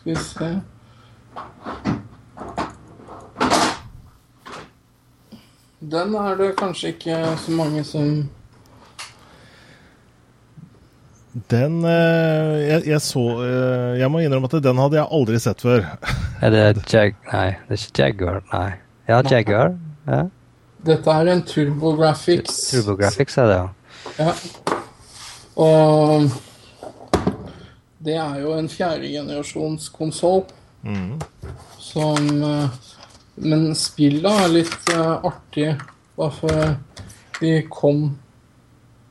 skal vi se Den er det kanskje ikke så mange som Den eh, jeg, jeg så Jeg må innrømme at den hadde jeg aldri sett før. Er det Jag... Nei, det er ikke Jaguar. Nei. Ja, Jaguar. Ja. Dette er en TurboGrafx. TurboGrafx er det, ja. Ja. Og det er jo en fjerdegenerasjons konsoll Mm. som eh, Men spillet er litt eh, artig, bare for de kom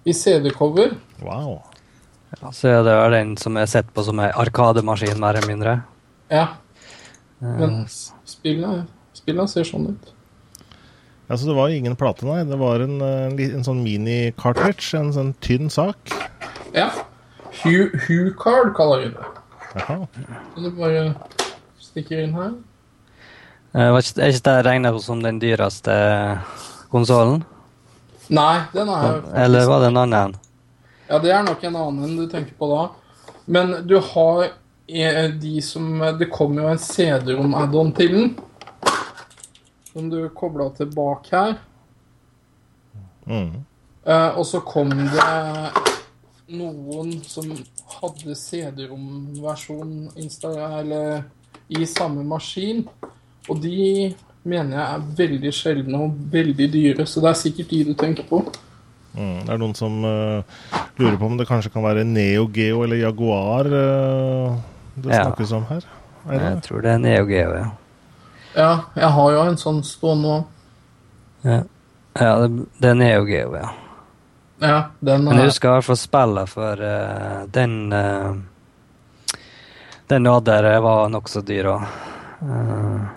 i CD-cover. Wow. Ja, Så er det er den som er sett på som ei arkademaskin, mer eller mindre. Ja, Eh, men spillet, spillet ser sånn ut. Altså, det var ingen plate, nei. Det var en, eh, en, en sånn mini-cartridge. En sånn tynn sak. Ja. Hu-card kaller vi det. Jaha. Så du bare stikker inn her. eh, var ikke, er ikke det regnet som den dyreste konsollen? Nei, den er jo Eller var det en annen? Ja, det er nok en annen du tenker på da. Men du har eh, de som Det kommer jo en CD-rom-add-on til den. Som du kobla tilbake her. Mm. Eh, og så kom det noen som hadde CD-rom-versjon i samme maskin. Og de mener jeg er veldig sjeldne og veldig dyre, så det er sikkert de du tenker på. Mm. Det er noen som uh, lurer på om det kanskje kan være Neo Geo eller Jaguar uh, det Ja. snakkes om her. Er? Jeg tror det er Neo Geo, ja. Ja, jeg har jo en sånn stående òg. Ja, ja det er jo Geo, ja. Ja, den Men jeg er husker i hvert fall spillet, for uh, den uh, Den du hadde der, var nokså dyr òg. Mm.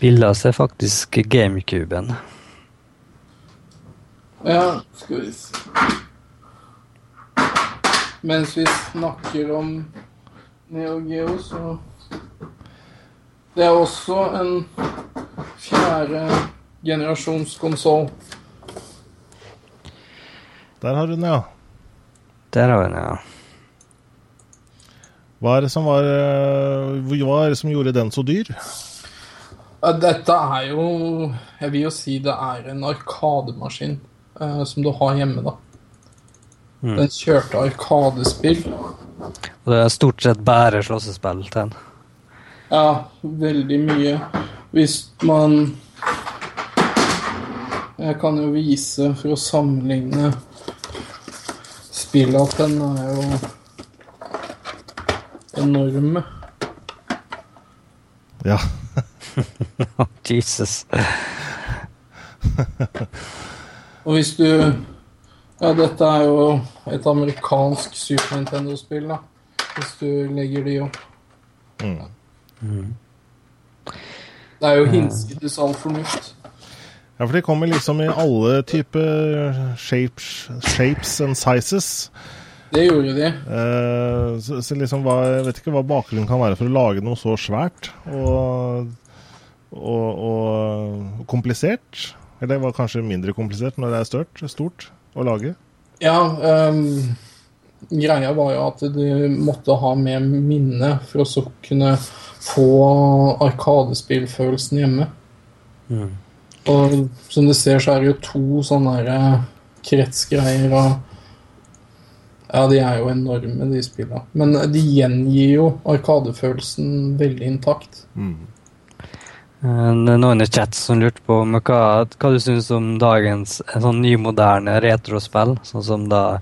ser er faktisk GameCuben. Ja, skal vi se Mens vi snakker om Neo Geo, så Det er også en fjerde generasjons konsoll. Der har du den, ja. Der har vi den, ja. Hva er det som var eh, Hva er det som gjorde den så dyr? Dette er jo Jeg vil jo si det er en arkademaskin eh, som du har hjemme, da. Mm. Den kjørte arkadespill. Og det er stort sett bare slåssespill til den. Ja, veldig mye. Hvis man Jeg kan jo vise for å sammenligne spillet at den er jo enorme. Ja. Jesus. Og hvis du Ja, dette er jo et amerikansk Super Nintendo-spill, da. hvis du legger de opp. Mm. Det er jo hinsides all fornuft. Ja, for de kommer liksom i alle typer shapes, shapes and sizes. Det gjorde de. Eh, så, så liksom hva, Jeg vet ikke hva bakgrunnen kan være for å lage noe så svært og, og, og komplisert. Eller det var kanskje mindre komplisert når det er størt, stort å lage. Ja, um, greia var jo at du måtte ha med minne for å så kunne få arkadespillfølelsen hjemme. Mm. Og som du ser, så er det jo to sånne eh, kretsgreier og Ja, de er jo enorme, de spillene. Men de gjengir jo arkadefølelsen veldig intakt. Mm. Eh, Det er noen i chat som lurte på hva, hva du syns om dagens sånn nymoderne retrospill, sånn som da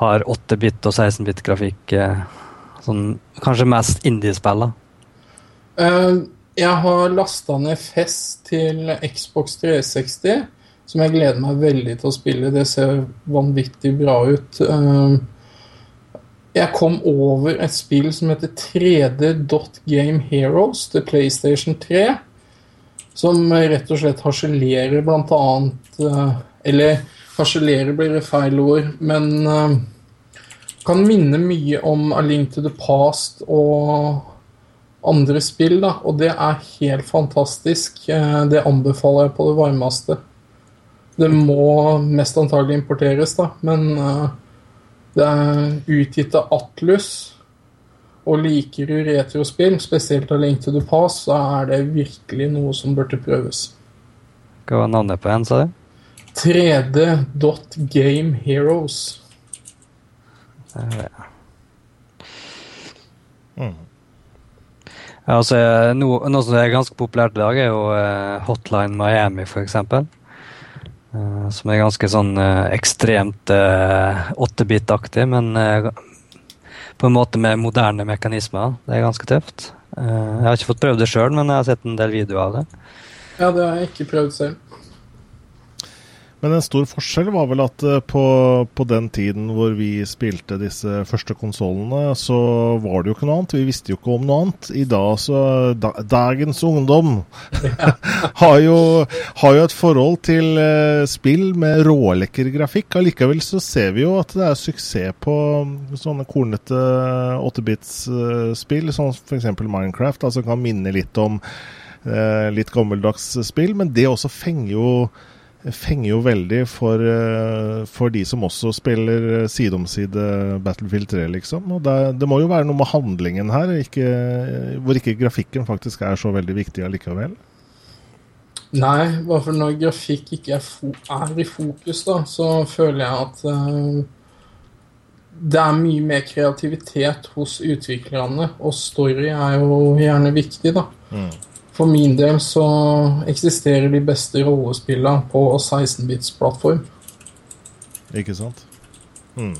har 8-bit og 16-bit grafikk. eh, Sånn, kanskje mest indie-spill, da. Eh, Jeg har lasta ned Fest til Xbox 360, som jeg gleder meg veldig til å spille. Det ser vanvittig bra ut. Jeg kom over et spill som heter 3D Dot Game Heroes til PlayStation 3. Som rett og slett harselerer blant annet eh, Eller harselerer blir det feil ord, men eh, kan minne mye om A Link to the Past og andre spill, da, og det er helt fantastisk. Eh, Det anbefaler jeg på det varmeste. Det må mest antagelig importeres, da, men det er utgitt av Atlus. Og liker du retrospill, spesielt av Link to the Pass, så er det virkelig noe som burde prøves. Hva var navnet på en, sa du? 3D.Game Heroes. Mm. Ja, altså, eh, noe, noe som er ganske populært i dag, er jo eh, Hotline Miami, f.eks. Uh, som er ganske sånn eh, ekstremt uh, 8-bit-aktig, men eh, på en måte med moderne mekanismer. Det er ganske tøft. Eh, jeg har ikke fått prøvd det sjøl, men jeg har sett en del videoer av det. Ja, det har jeg ikke prøvd selv. Men en stor forskjell var vel at eh, på, på den tiden hvor vi spilte disse første konsollene, så var det jo ikke noe annet. Vi visste jo ikke om noe annet. I dag så da, Dagens ungdom har, jo, har jo et forhold til eh, spill med rålekker grafikk. Allikevel så ser vi jo at det er suksess på sånne kornete 8-bits-spill, som f.eks. Minecraft, altså kan minne litt om eh, litt gammeldags spill, men det også fenger jo fenger jo veldig for, eh, for de som også spiller side om side Battlefield 3, liksom. Og det, det må jo være noe med handlingen her, ikke, hvor ikke grafikken faktisk er så veldig viktig allikevel. Nei, bare for når grafikk ikke er, er i fokus, da, så føler jeg at uh, det er mye mer kreativitet hos utviklerne, og story er jo gjerne viktig, da. Mm. For min del så eksisterer de beste rollespillene på 16-bits-plattform. Ikke sant? Mm.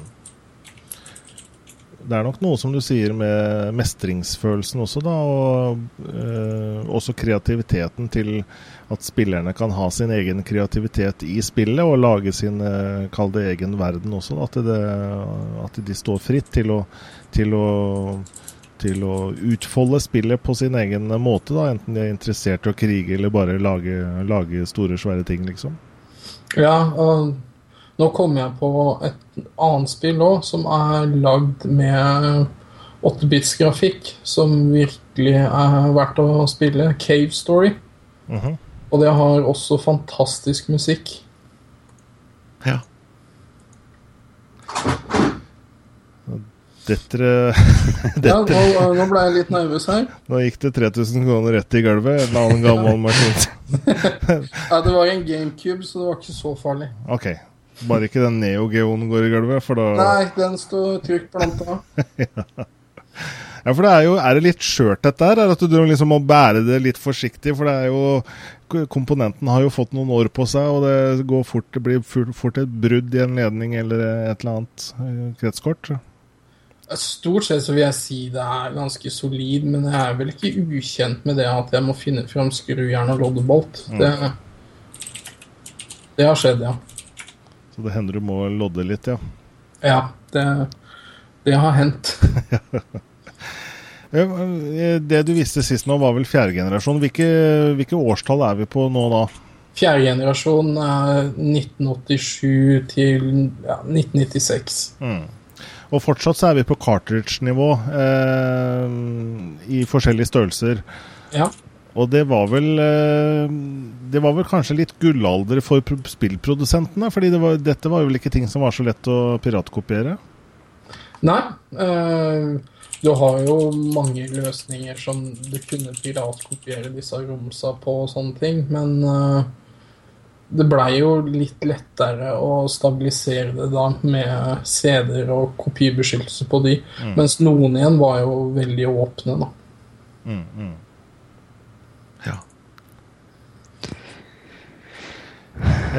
Det er nok noe som du sier med mestringsfølelsen også, da. Og eh, også kreativiteten til at spillerne kan ha sin egen kreativitet i spillet og lage sin, eh, kall det egen verden også. Da. At, det, at de står fritt til å, til å til å utfolde spillet på sin egen måte, da, enten de er interessert i å krige eller bare lage, lage store, svære ting, liksom. Ja, og nå kommer jeg på et annet spill òg, som er lagd med 8-bits-grafikk, som virkelig er verdt å spille. Cave Story. Mm -hmm. Og det har også fantastisk musikk. Ja. Detter, ja, nå, nå, ble jeg litt nervøs her. Nå gikk det 3000 kroner rett i gulvet. En annen gammel maskin. ja, det var en GameCube, så det var ikke så farlig. Ok. Bare ikke den Neo Geoen går i gulvet, for da Nei, den står trygt planta. ja. ja, for det er jo Er det litt skjørt, dette her? Er at du liksom må bære det litt forsiktig? For det er jo Komponenten har jo fått noen år på seg, og det går fort Det blir fort et brudd i en ledning eller et eller annet kretskort. Stort sett så vil jeg si det er ganske solid, men jeg er vel ikke ukjent med det at jeg må finne fram skrujern og loddebolt. Mm. Det, det, har skjedd, ja. Så det hender du må lodde litt, ja? Ja. Det, Det har hendt. det du visste sist nå, var vel fjerde generasjon. Hvilke, hvilke årstall er vi på nå da? Fjerde generasjon er 1987 til ja, 1996. Mm. Og fortsatt så er vi på cartridge-nivå eh, i forskjellige størrelser. Ja. Og det var vel eh, Det var vel kanskje litt gullalder for spillprodusentene? fordi det var, dette var vel ikke ting som var så lett å piratkopiere? Nei. Eh, du har jo mange løsninger som du kunne piratkopiere disse romsa på og sånne ting, men eh, det blei jo litt lettere å stabilisere det da med CD-er og kopibeskyttelse på de, mm. mens noen igjen var jo veldig åpne, da. Mm, mm. Ja.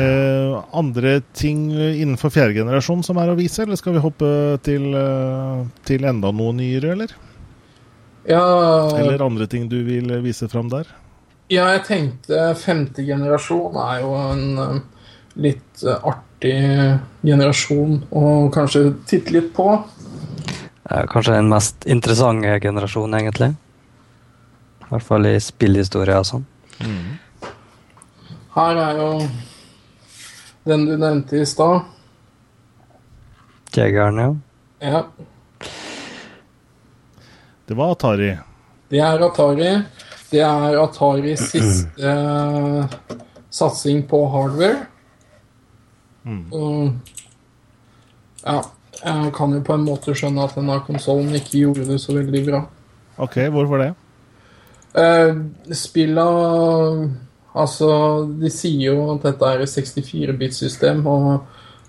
Eh, andre ting innenfor fjerde generasjon som er å vise, eller skal vi hoppe til, eh, til enda noe nyere, eller? Ja Eller andre ting du vil vise fram der? Ja, jeg tenkte femte generasjon er jo en um, litt uh, artig generasjon å kanskje titte litt på. Kanskje den mest interessante generasjonen, egentlig. I hvert fall i spillhistorie og sånn. Mm. Her er jo den du nevnte i stad. Jegeren, ja. ja. Det var Atari. Det er Atari. Det er Ataris siste uh, satsing på hardware. Mm. Ja, jeg kan jo på en måte skjønne at denne konsollen ikke gjorde det så veldig bra. Ok, hvorfor det? Uh, spilla Altså, de sier jo at dette er et 64-bit-system, og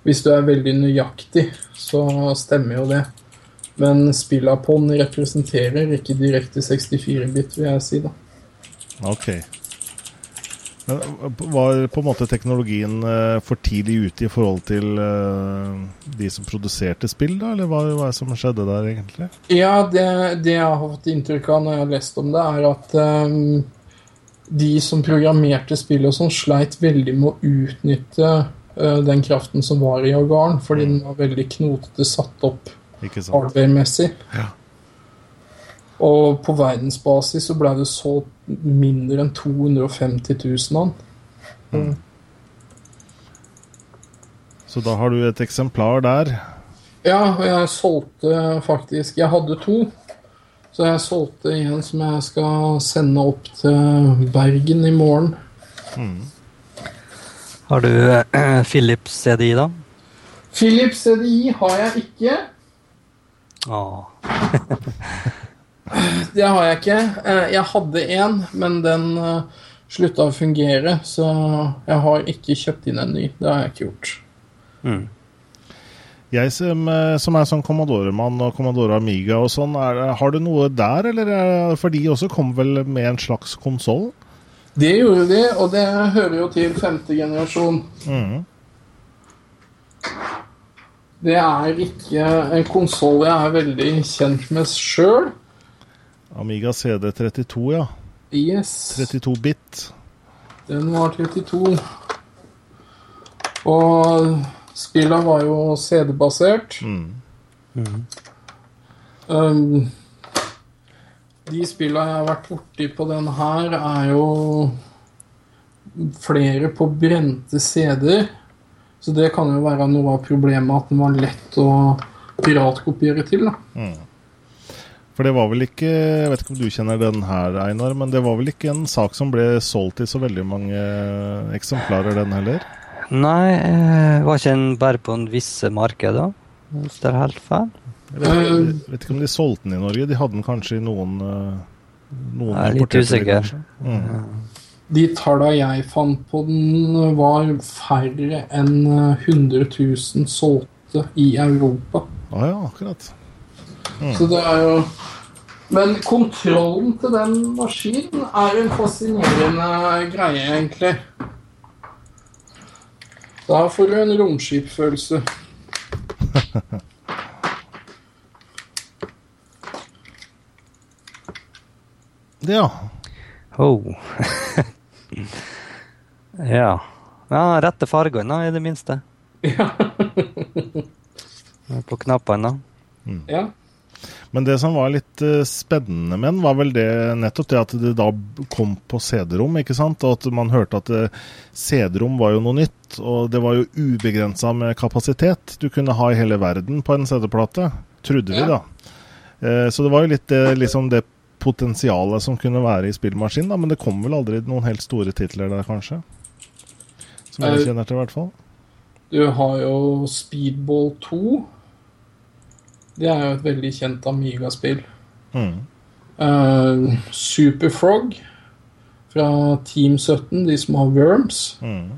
hvis du er veldig nøyaktig, så stemmer jo det. Men spilla på den representerer ikke direkte 64-bit, vil jeg si, da. Ok. Var på en måte teknologien uh, for tidlig ute i forhold til uh, de som produserte spill, da? Eller hva, var det som skjedde der, egentlig? Ja, det, det, jeg har fått inntrykk av når jeg har lest om det, er at um, de som programmerte spill og sånn, sleit veldig med å utnytte uh, den kraften som var i Agaren, fordi mm. den var veldig knotete satt opp hardware-messig. Ja. Og på verdensbasis så ble det solgt mindre enn 250 000 av den. Mm. Så da har du et eksemplar der? Ja, og jeg solgte faktisk Jeg hadde to. Så jeg solgte en som jeg skal sende opp til Bergen i morgen. Mm. Har du eh, Philips CDI, da? Philips CDI har jeg ikke. Åh. Det har jeg ikke. Eh, jeg hadde en, men den eh, slutta å fungere, så jeg har ikke kjøpt inn en ny. Det har jeg ikke gjort. Mm. Jeg som, eh, som, er sånn Commodore-mann og Commodore Amiga og sånn, er, har du noe der, eller For de også kom vel med en slags konsoll? Det gjorde de, og det hører jo til femte generasjon. Mm. Det er ikke en konsoll jeg er veldig kjent med sjøl. Amiga CD32, ja. Yes. 32 bit. Den var 32. Og spilla var jo CD-basert. Mm. Mm. Um, de spilla jeg har vært borti på den her, er jo flere på brente CD-er. Så det kan jo være noe av problemet at den var lett å piratkopiere til. da. Mm. For det var vel ikke Jeg vet ikke om du kjenner den her, Einar, men det var vel ikke en sak som ble solgt i så veldig mange eksemplarer, den heller? Nei, eh, var ikke den bare på en visse markeder, hvis det er helt feil? Jeg vet, jeg vet, ikke om de solgte den i Norge. De hadde den kanskje i noen, eh, noen Jeg er litt usikker. Mm. De tallene jeg fant på den, var færre enn 100 000 solgte i Europa. Ah, ja, akkurat. Mm. Så det er jo Men kontrollen til den maskinen er en fascinerende greie, egentlig. Da får du en romskipfølelse. ja. Oh. ja. ja. Rette fargene, i det minste. Ja. På knappene. Ja. Men det som var litt eh, spennende med den, var vel det nettopp det at det da kom på CD-rom, ikke sant? Og at man hørte at eh, CD-rom var jo noe nytt, og det var jo ubegrensa med kapasitet du kunne ha i hele verden på en CD-plate. Trodde vi, da. Eh, Så det var jo litt liksom det potensialet som kunne være i spillmaskinen, da, men det kom vel aldri noen helt store titler der, kanskje? Som jeg kjenner til, i hvert fall. Du har jo Speedball 2. Det er jo et veldig kjent Amiga-spill. Mm. Uh, Superfrog fra Team 17, de som har Worms. Mm.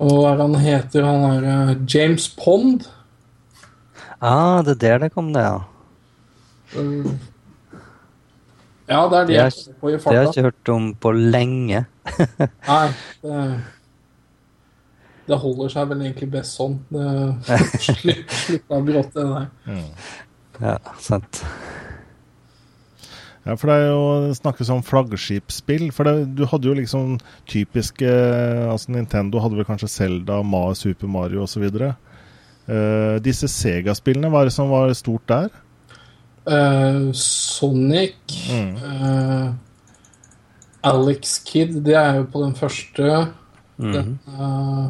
Og hva er han heter? Han er eh, James Pond. Ah, det er der det kom, det, ja. Uh, ja, det er de Det er- jeg kommer på i Det har jeg ikke hørt om på lenge. Nei, det, det holder seg vel egentlig best sånn. Slutta bråte det der. Mm. Ja, sant. Ja, for det er jo snakkes om flaggskipsspill. For det, du hadde jo liksom typiske Altså Nintendo hadde vel kanskje Zelda, Ma, Super Mario osv. Uh, disse Sega-spillene, hva er det som var stort der? Uh, Sonic Mm. Uh, Alex Kid, det er jo på den første. Mm. Den, eh,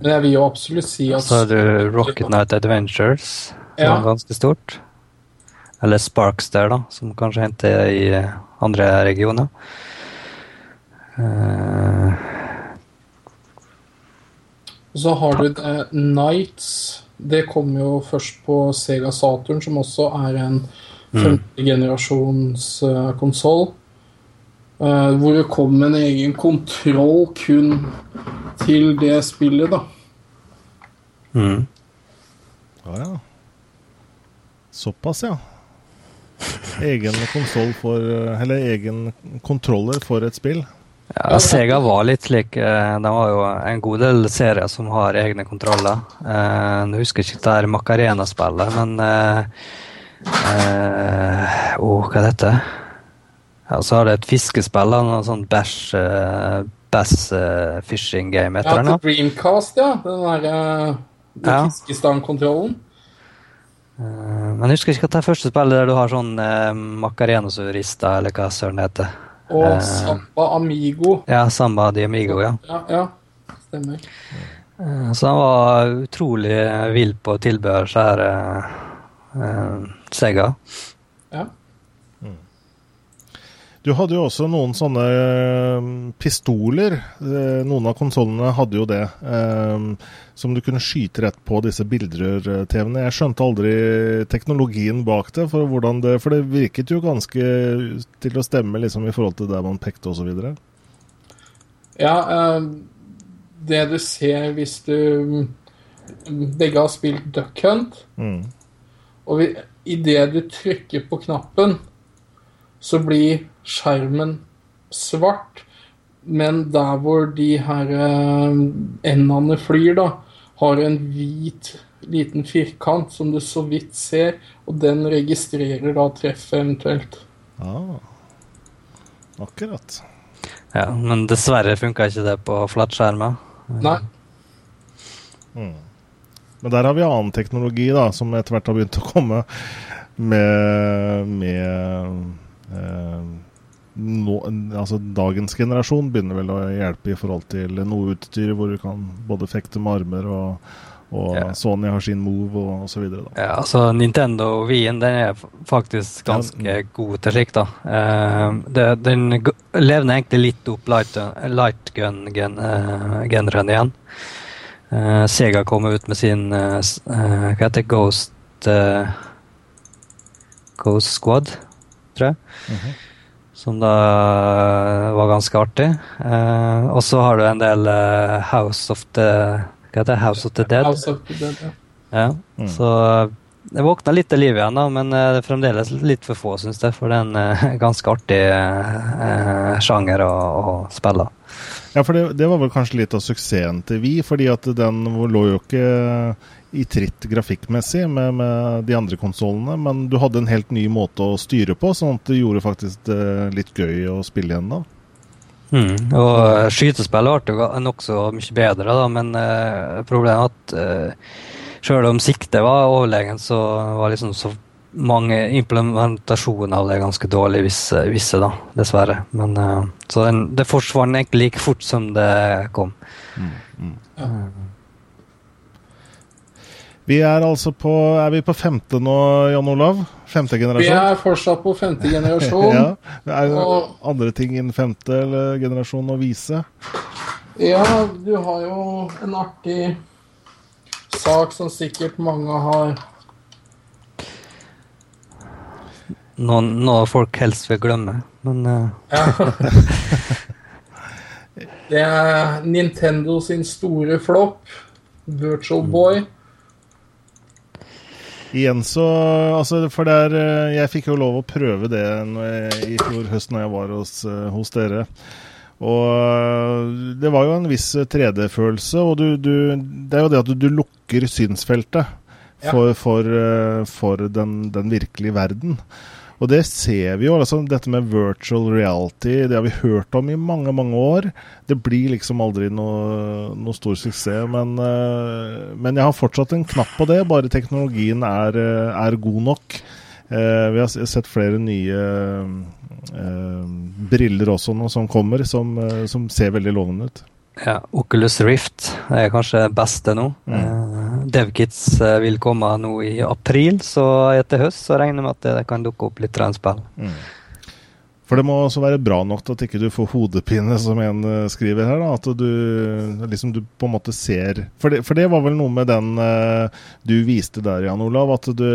men jeg vil jo absolutt si at Så har du Rocket Night Adventures, som Ja. er ganske stort. Eller Sparks der, da, som kanskje henter i eh, andre regioner. Eh, Så har du uh, Nights. Det kom jo først på Sega Saturn, som også er en femte generasjons uh, konsoll. hvor det kom en egen kontroll kun til det spillet, da. mm. Ja, ja. Såpass, ja. Egen konsoll for Eller egen kontroller for et spill. Ja, Sega var litt slik eh, De har jo en god del serier som har egne kontroller. Eh, Nå husker jeg ikke det her Macarena-spillet, men eh, eh, Åh, hva er dette? Ja, så har det et fiskespill, noe Bash uh, Bass uh, Fishing Game, Ja, den. Ja, til. Dreamcast, ja. Den derre Ja. fiskestangkontrollen. Uh, men jeg husker ikke at det er første spillet der du har sånn uh, Macarena-surister, eller hva søren det heter. Og uh, Samba Amigo. Ja, Samba de Amigo, ja. Ja, ja. Stemmer. Uh, Så han var utrolig vill på tilbehør, seg her eh, eh, Sega. Ja. Du hadde jo også noen sånne eh, pistoler. Eh, Noen av konsollene hadde jo det. eh, Som du kunne skyte rett på disse bildrør-TV-ene. Jeg skjønte aldri teknologien bak det, for, det, for det virket jo ganske til å stemme liksom, i forhold til der man pekte osv. Ja, det du ser hvis du Begge har spilt Duck Hunt, Mm. og idet du trykker på knappen, så blir skjermen svart. Men der hvor de her eh, endene flyr, da, har en hvit liten firkant som du så vidt ser, og den registrerer da treffet eventuelt. Ah. Akkurat. Ja, men dessverre funka ikke det på flatskjermer. Nei. Mm. Men der har vi annen teknologi da, som etter hvert har begynt å komme med, med eh, nå, altså Dagens generasjon begynner vel å hjelpe i forhold til noe utstyr hvor du kan både fekte med armer, og, og Ja. Sony har sin Move og osv. Ja, altså Nintendo Wien den er faktisk ganske Ja, god til slikt. Eh, den levner egentlig litt opp light, lightgun-genren igjen. Uh, Sega kom ut med sin uh, eh, Hva heter det? Ghost eh, Ghost Squad, tror jeg. Mhm. Som da var ganske artig. Eh, og så har du en del eh, House of the Hva heter det? House of the Dead. House of the Dead, ja. Ja, Mm. så det våkna litt til liv igjen, da, men eh, det er fremdeles litt for få, syns jeg. For det er en eh, ganske artig eh, sjanger å, å spille. Ja, for det, det var vel kanskje litt av suksessen til Vi, fordi at den lå jo ikke i tritt grafikkmessig med, med de andre konsollene, men du hadde en helt ny måte å styre på, sånn at det gjorde faktisk det litt gøy å spille igjen da. Mm. Og eh, skytespillet ble nokså mye bedre, da, men eh, problemet er at uh, selv om siktet var overlegen, så var liksom så mange implementasjoner av det ganske dårlig, visse, visse da, dessverre. Men, uh, så den, det forsvant egentlig like fort som det kom. Mm, mm. Vi er altså på Er vi på femte nå, Jan Olav? Femte generasjon? Vi er fortsatt på femte generasjon. ja. Er det og... andre ting innen femte generasjon å vise? Ja, du har jo en artig sak som sikkert mange har Noen, noe folk helst vil glemme, men uh... ja. Det er Nintendo sin store flopp, Virtual Boy. Igjen så Altså, for der eh, Jeg fikk jo lov å prøve det i fjor høst når jeg var hos, eh, hos dere. Og eh, det var jo en viss 3D-følelse, og du, du, det er jo det at du, du lukker synsfeltet for, for, for den, den, virkelige verden. Og det ser vi jo. altså Dette med virtual reality, det har vi hørt om i mange, mange år. Det blir liksom aldri noe, noe stor suksess. Men, uh, men, jeg har fortsatt en knapp på det, bare teknologien er, eh, er god nok. Uh, vi har sett flere nye briller også nå som kommer, som, som ser veldig lovende ut. Ja, Oculus Rift er kanskje det beste nå. Mm. Uh, DevKits uh, vil komme nå i april, så etter høst så regner med at det kan dukke opp litt spill. Mm. For det må også være bra nok til at ikke du får hodepine, som en uh, skriver her. Da. At du liksom du på en måte ser For det, for det var vel noe med den du viste der, Jan Olav, at du,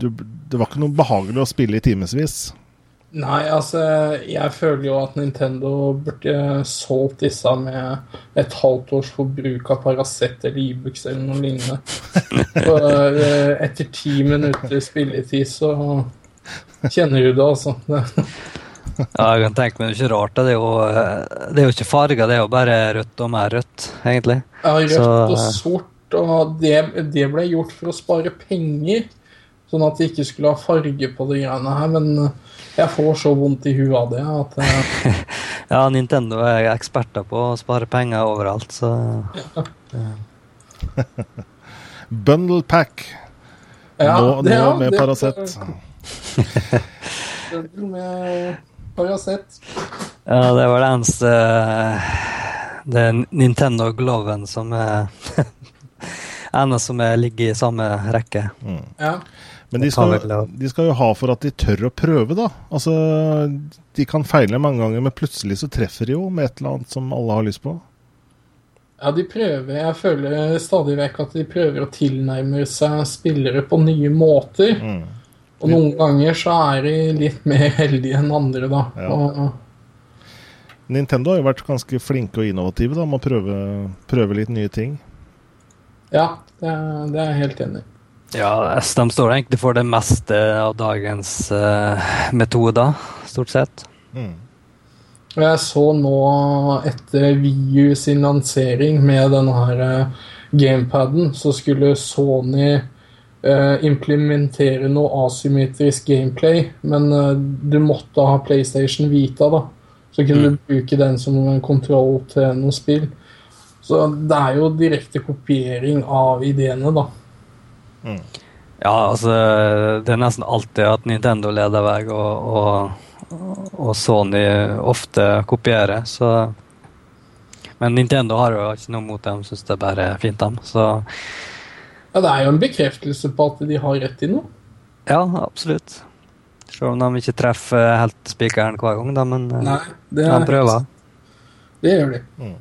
du, det var ikke noe behagelig å spille i timevis. Nei, altså Jeg føler jo at Nintendo burde solgt disse med et halvt års forbruk av Paracet eller Ibux eller noe lignende. For eh, etter ti minutter spilletid så kjenner du det, altså. ja, jeg kan tenke meg det er ikke rart. Det er jo, det er jo ikke farger, det er jo bare rødt og mer rødt, egentlig. Ja, rødt så, og sort. Og det, det ble gjort for å spare penger, sånn at de ikke skulle ha farge på de greiene her. men jeg får så vondt i huet av det at jeg... Ja, Nintendo er eksperter på å spare penger overalt, så ja. Bundle pack. Ja, nå, nå ja, med Paracet. Med Paracet. Ja, det var det eneste Det er Nintendo Gloven som er eneste som er, ligger i samme rekke. Mm. Ja. Men de skal, de skal, jo ha for at de tør å prøve, da. Altså, De kan feile mange ganger, men plutselig så treffer de jo med et eller annet som alle har lyst på. Ja, de prøver. Jeg føler stadig vekk at de prøver å tilnærme seg spillere på nye måter. Mm. Og noen ganger så er de litt mer heldige enn andre, da. Ja. Og, Nintendo har jo vært ganske flinke og innovative da, med å prøve, prøve litt nye ting. Ja, det er, det er jeg helt enig i. Ja, de står egentlig for det meste av dagens uh, metoder, stort sett. Mm. Jeg så nå etter VU sin lansering med denne her uh, gamepaden, så skulle Sony uh, implementere noe asymmetrisk gameplay, men du måtte ha PlayStation Vita, da. Så kunne mm. du bruke den som en kontroll til noe spill. Så det er jo direkte kopiering av ideene, da. Mm. Ja, altså Det er nesten alltid at Nintendo leder vei, og, og, og, Sony ofte kopierer. Så Men Nintendo har jo ikke noe mot dem, syns det er bare fint, dem. Så Ja, det er jo en bekreftelse på at de har rett i noe. Ja, absolutt. Selv om de ikke treffer helt spikeren hver gang, da, men Nei, de prøver. Det gjør de. Mm.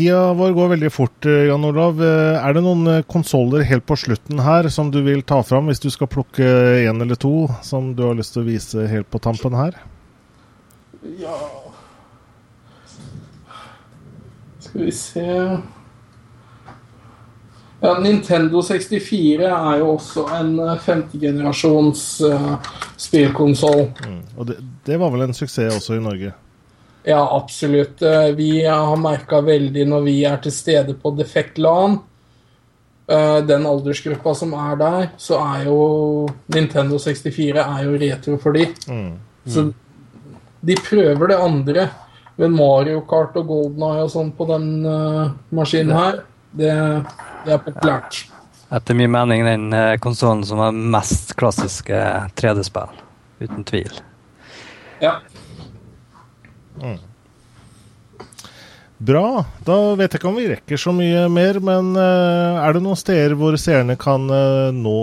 Tida vår går veldig fort, eh, Jan Olav. Eh, er det noen eh, konsoller helt på slutten her som du vil ta fram, hvis du skal plukke én eller to som du har lyst til å vise helt på tampen her? Ja Skal vi se ja, Nintendo 64 er jo også en femtegenerasjons uh, spillkonsoll. Mm, og det, det var vel en suksess også i Norge? Ja, absolutt. Eh, vi har merka veldig når vi er til stede på Defekt LAN, eh, den aldersgruppa som er der, så er jo Nintendo 64 er jo retro for de. Mm. Mm. Så de prøver det andre. Men Mario Kart og Golden Eye og sånn på den uh, maskinen her. Det, det er populært. Etter min mening den konsollen som har mest klassiske 3D-spill. Uten tvil. Ja. Bra. Da vet jeg ikke om vi rekker så mye mer, men eh, er det noen steder hvor seerne kan eh, nå,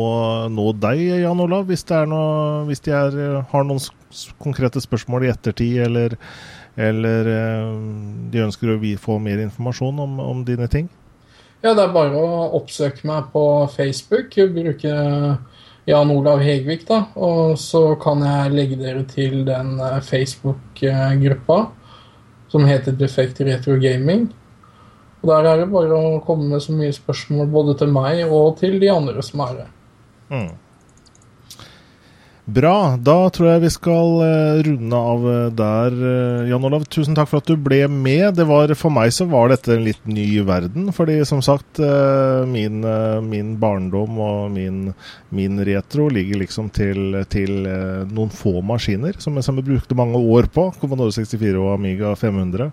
nå deg, Jan Olav, hvis, noe, hvis de er, eh, har noen konkrete spørsmål i ettertid, eller, eller de ønsker å få mer informasjon om, om dine ting? ja, det er bare å oppsøke meg på Facebook. Bruke Jan Olav Hegvik, da. Og så kan jeg legge dere til den eh, Facebook-gruppa som heter Defekt Retro Gaming. Og der er det bare å komme med så mye spørsmål både til meg og til de andre som er her. Mm. Bra. Da tror jeg vi skal eh, runde av eh, der. eh, Jan Olav, tusen takk for at du ble med. Var, for meg så var dette en litt ny verden. Fordi som sagt, min, min barndom og min, min retro ligger liksom til, til noen få maskiner som jeg brukte mange år på. Commodore 64 og Amiga 500.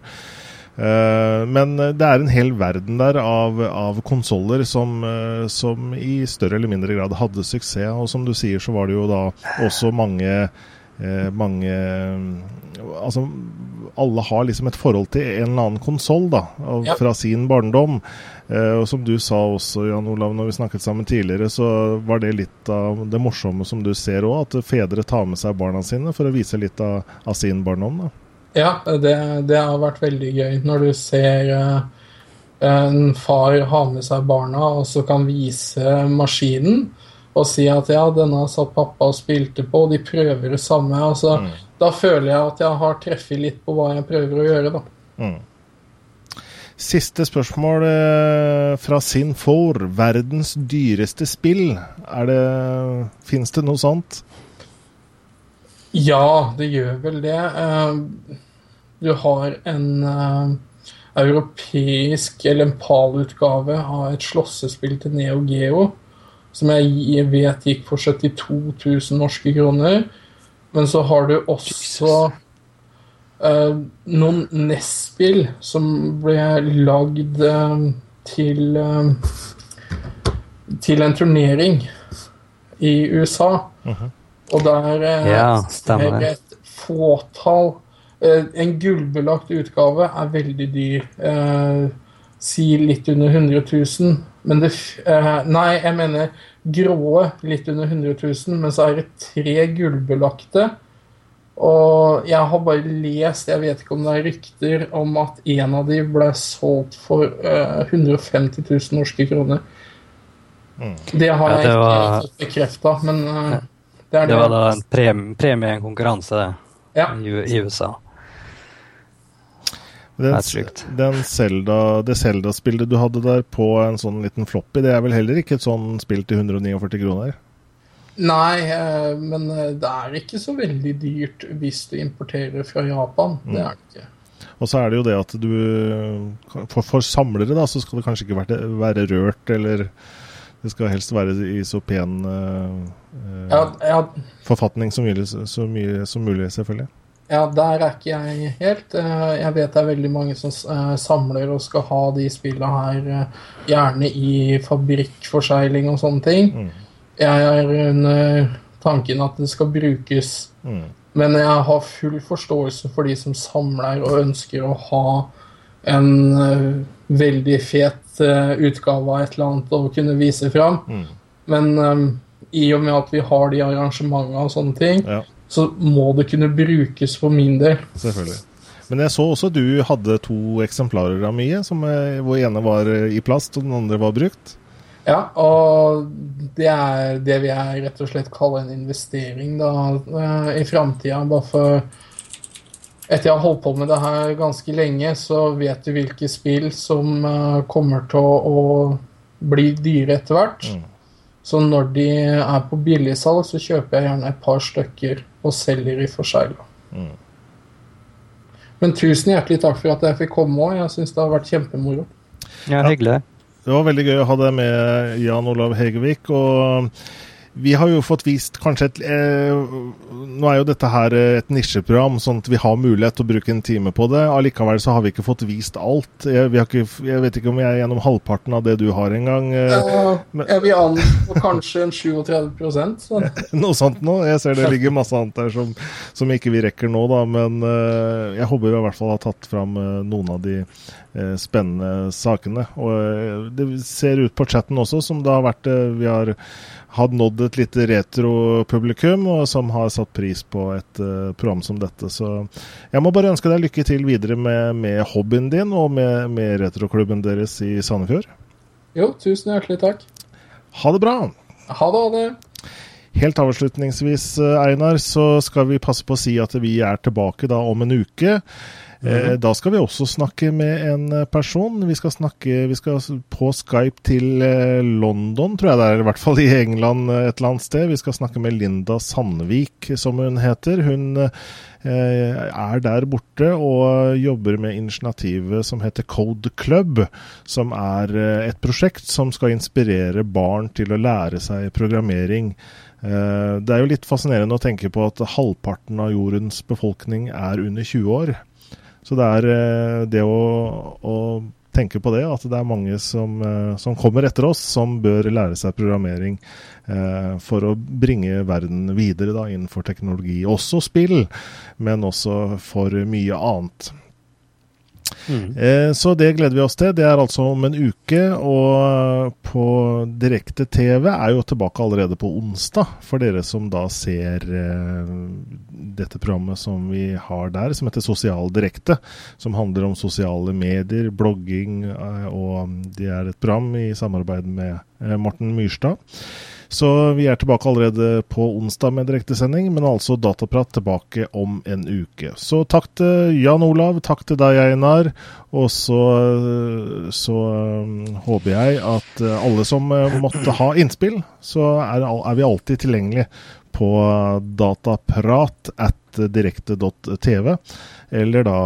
Eh, men det er en hel verden der av, av konsoller som, eh, som i større eller mindre grad hadde suksess. Og som du sier, så var det jo da også mange eh, mange Altså, alle har liksom et forhold til en eller annen konsoll, da, fra sin barndom. Og som du sa også, Jan Olav, når vi snakket sammen tidligere, så var det litt av det morsomme som du ser òg, at fedre tar med seg barna sine for å vise litt av, av sin barndom. da. Ja, det, det har vært veldig gøy når du ser eh, en far ha med seg barna og så kan vise maskinen og si at ja, denne satt pappa og spilte på, og de prøver det samme. Altså, Da føler jeg at jeg har treffet litt på hva jeg prøver å gjøre, da. Mm. Siste spørsmål eh, fra Sin4. Verdens dyreste spill. Er det Fins det noe sånt? Ja, det gjør vel det. Du har en uh, europeisk eller en PAL-utgave av et slåssespill til Neo Geo som jeg vet gikk for 72 000 norske kroner. Men så har du også uh, noen NES-spill som ble lagd uh, til uh, til en turnering i USA. Og der Ja, er det. et fåtall En gullbelagt utgave er veldig dyr. Eh, si litt under 100 000. Men det eh, Nei, jeg mener gråe litt under 100 000, men så er det tre gullbelagte. Og jeg har bare lest, jeg vet ikke om det er rykter, om at en av de ble solgt for eh, 150 000 norske kroner. Det har Ja, jeg det var- ikke bekrefta, men eh, det er Det det. var da en premie, premie i en konkurranse det, Ja. i USA. Den, den Zelda, det Zelda-spillet du hadde der på en sånn liten floppy, det er vel heller ikke et sånn spill til 149 kroner? Nei, eh, men eh, det er ikke så veldig dyrt hvis du importerer fra Japan. Det er det ikke. Og så er det jo det at du For, for samlere da, så skal det kanskje ikke være, være rørt, eller det skal helst være i så pen eh, Ja, ja, forfatning som mulig, så mye som mulig, selvfølgelig. Ja, der er ikke jeg helt. Eh, Jeg vet det er veldig mange som eh, samler og skal ha de spillene her, eh, gjerne i fabrikkforsegling og sånne ting. Mm. Jeg er under tanken at det skal brukes Mm. Men jeg har full forståelse for de som samler og ønsker å ha en veldig fet utgave av et eller annet å kunne vise fram. Mm. Men um, i og med at vi har de arrangementene og sånne ting, Ja, så må det kunne brukes for min del. selvfølgelig. Men jeg så også du hadde to eksemplarer av mye, som, eh, hvor ene var eh, i plast og den andre var brukt. Ja, og det er det vil jeg rett og slett kalle en investering da, eh, i framtida. Bare for Etter jeg har holdt på med det her ganske lenge, så vet du hvilke spill som kommer til å bli dyre etter hvert. Mm. Så når de er på billigsalg, så kjøper jeg gjerne et par stykker og selger i forsegla. Mm. Men tusen hjertelig takk for at jeg fikk komme òg. Jeg syns det har vært kjempemoro. Ja, hyggelig. Det var veldig gøy å ha deg med, Jan Olav Hegevik. Og vi har jo fått vist kanskje et eh, Nå er jo dette her et nisjeprogram, sånn at vi har mulighet til å bruke en time på det. Allikevel så har vi ikke fått vist alt. Jeg, ikke, jeg vet ikke om jeg er gjennom halvparten av det du har engang. Eh, ja, jeg vil anslå kanskje en 37% sånn. Noe sånt noe. Jeg ser det ligger masse annet der som, som ikke vi rekker nå, da. Men eh, jeg håper vi i hvert fall har tatt fram eh, noen av de eh, spennende sakene. Og eh, det ser ut på chatten også som det har vært Vi har har nådd et lite retropublikum, og som har satt pris på et uh, program som dette. Så jeg må bare ønske deg lykke til videre med, med hobbyen din og med, med retroklubben deres i Sandefjord. Jo, tusen hjertelig takk. Ha det bra. Ha det, ha det. Helt avslutningsvis, eh, Einar, så skal vi passe på å si at vi er tilbake da om en uke. Eh, da skal vi også snakke med en eh, person. Vi skal snakke vi skal på Skype til eh, London, tror jeg det er, i hvert fall i England et eller annet sted. Vi skal snakke med Linda Sandvik, som hun heter. Hun er der borte og jobber med initiativet som heter Code Club, som er et prosjekt som skal inspirere barn til å lære seg programmering. Det er jo litt fascinerende å tenke på at halvparten av jordens befolkning er under 20 år. Så det er eh, det å, å, tenke på det, at det er mange som, eh, som, kommer etter oss, som bør lære seg programmering eh, for å bringe verden videre da, innenfor teknologi. Også spill, men også for mye annet. Eh, så det gleder vi oss til. Det er altså om en uke. Og på direkte-TV er jo tilbake allerede på onsdag, for dere som da ser eh, dette programmet som vi har der, som heter Sosial direkte. Som handler om sosiale medier, blogging, eh, og det er et program i samarbeid med eh, Morten Myrstad. Så vi er tilbake allerede på onsdag med direktesending, men altså Dataprat tilbake om en uke. Så takk til Jan Olav, takk til deg, Einar. Og så, så um, håper jeg at uh, alle som uh, måtte ha innspill, så er, er vi alltid tilgjengelig på dataprat at direkte.tv, eller da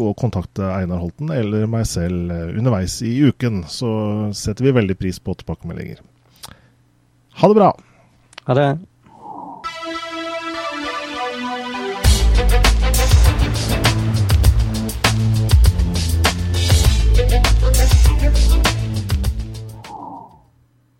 å kontakte Einar Holten eller meg selv uh, underveis i uken. Så setter vi veldig pris på tilbakemeldinger. Ha det bra. Ha det.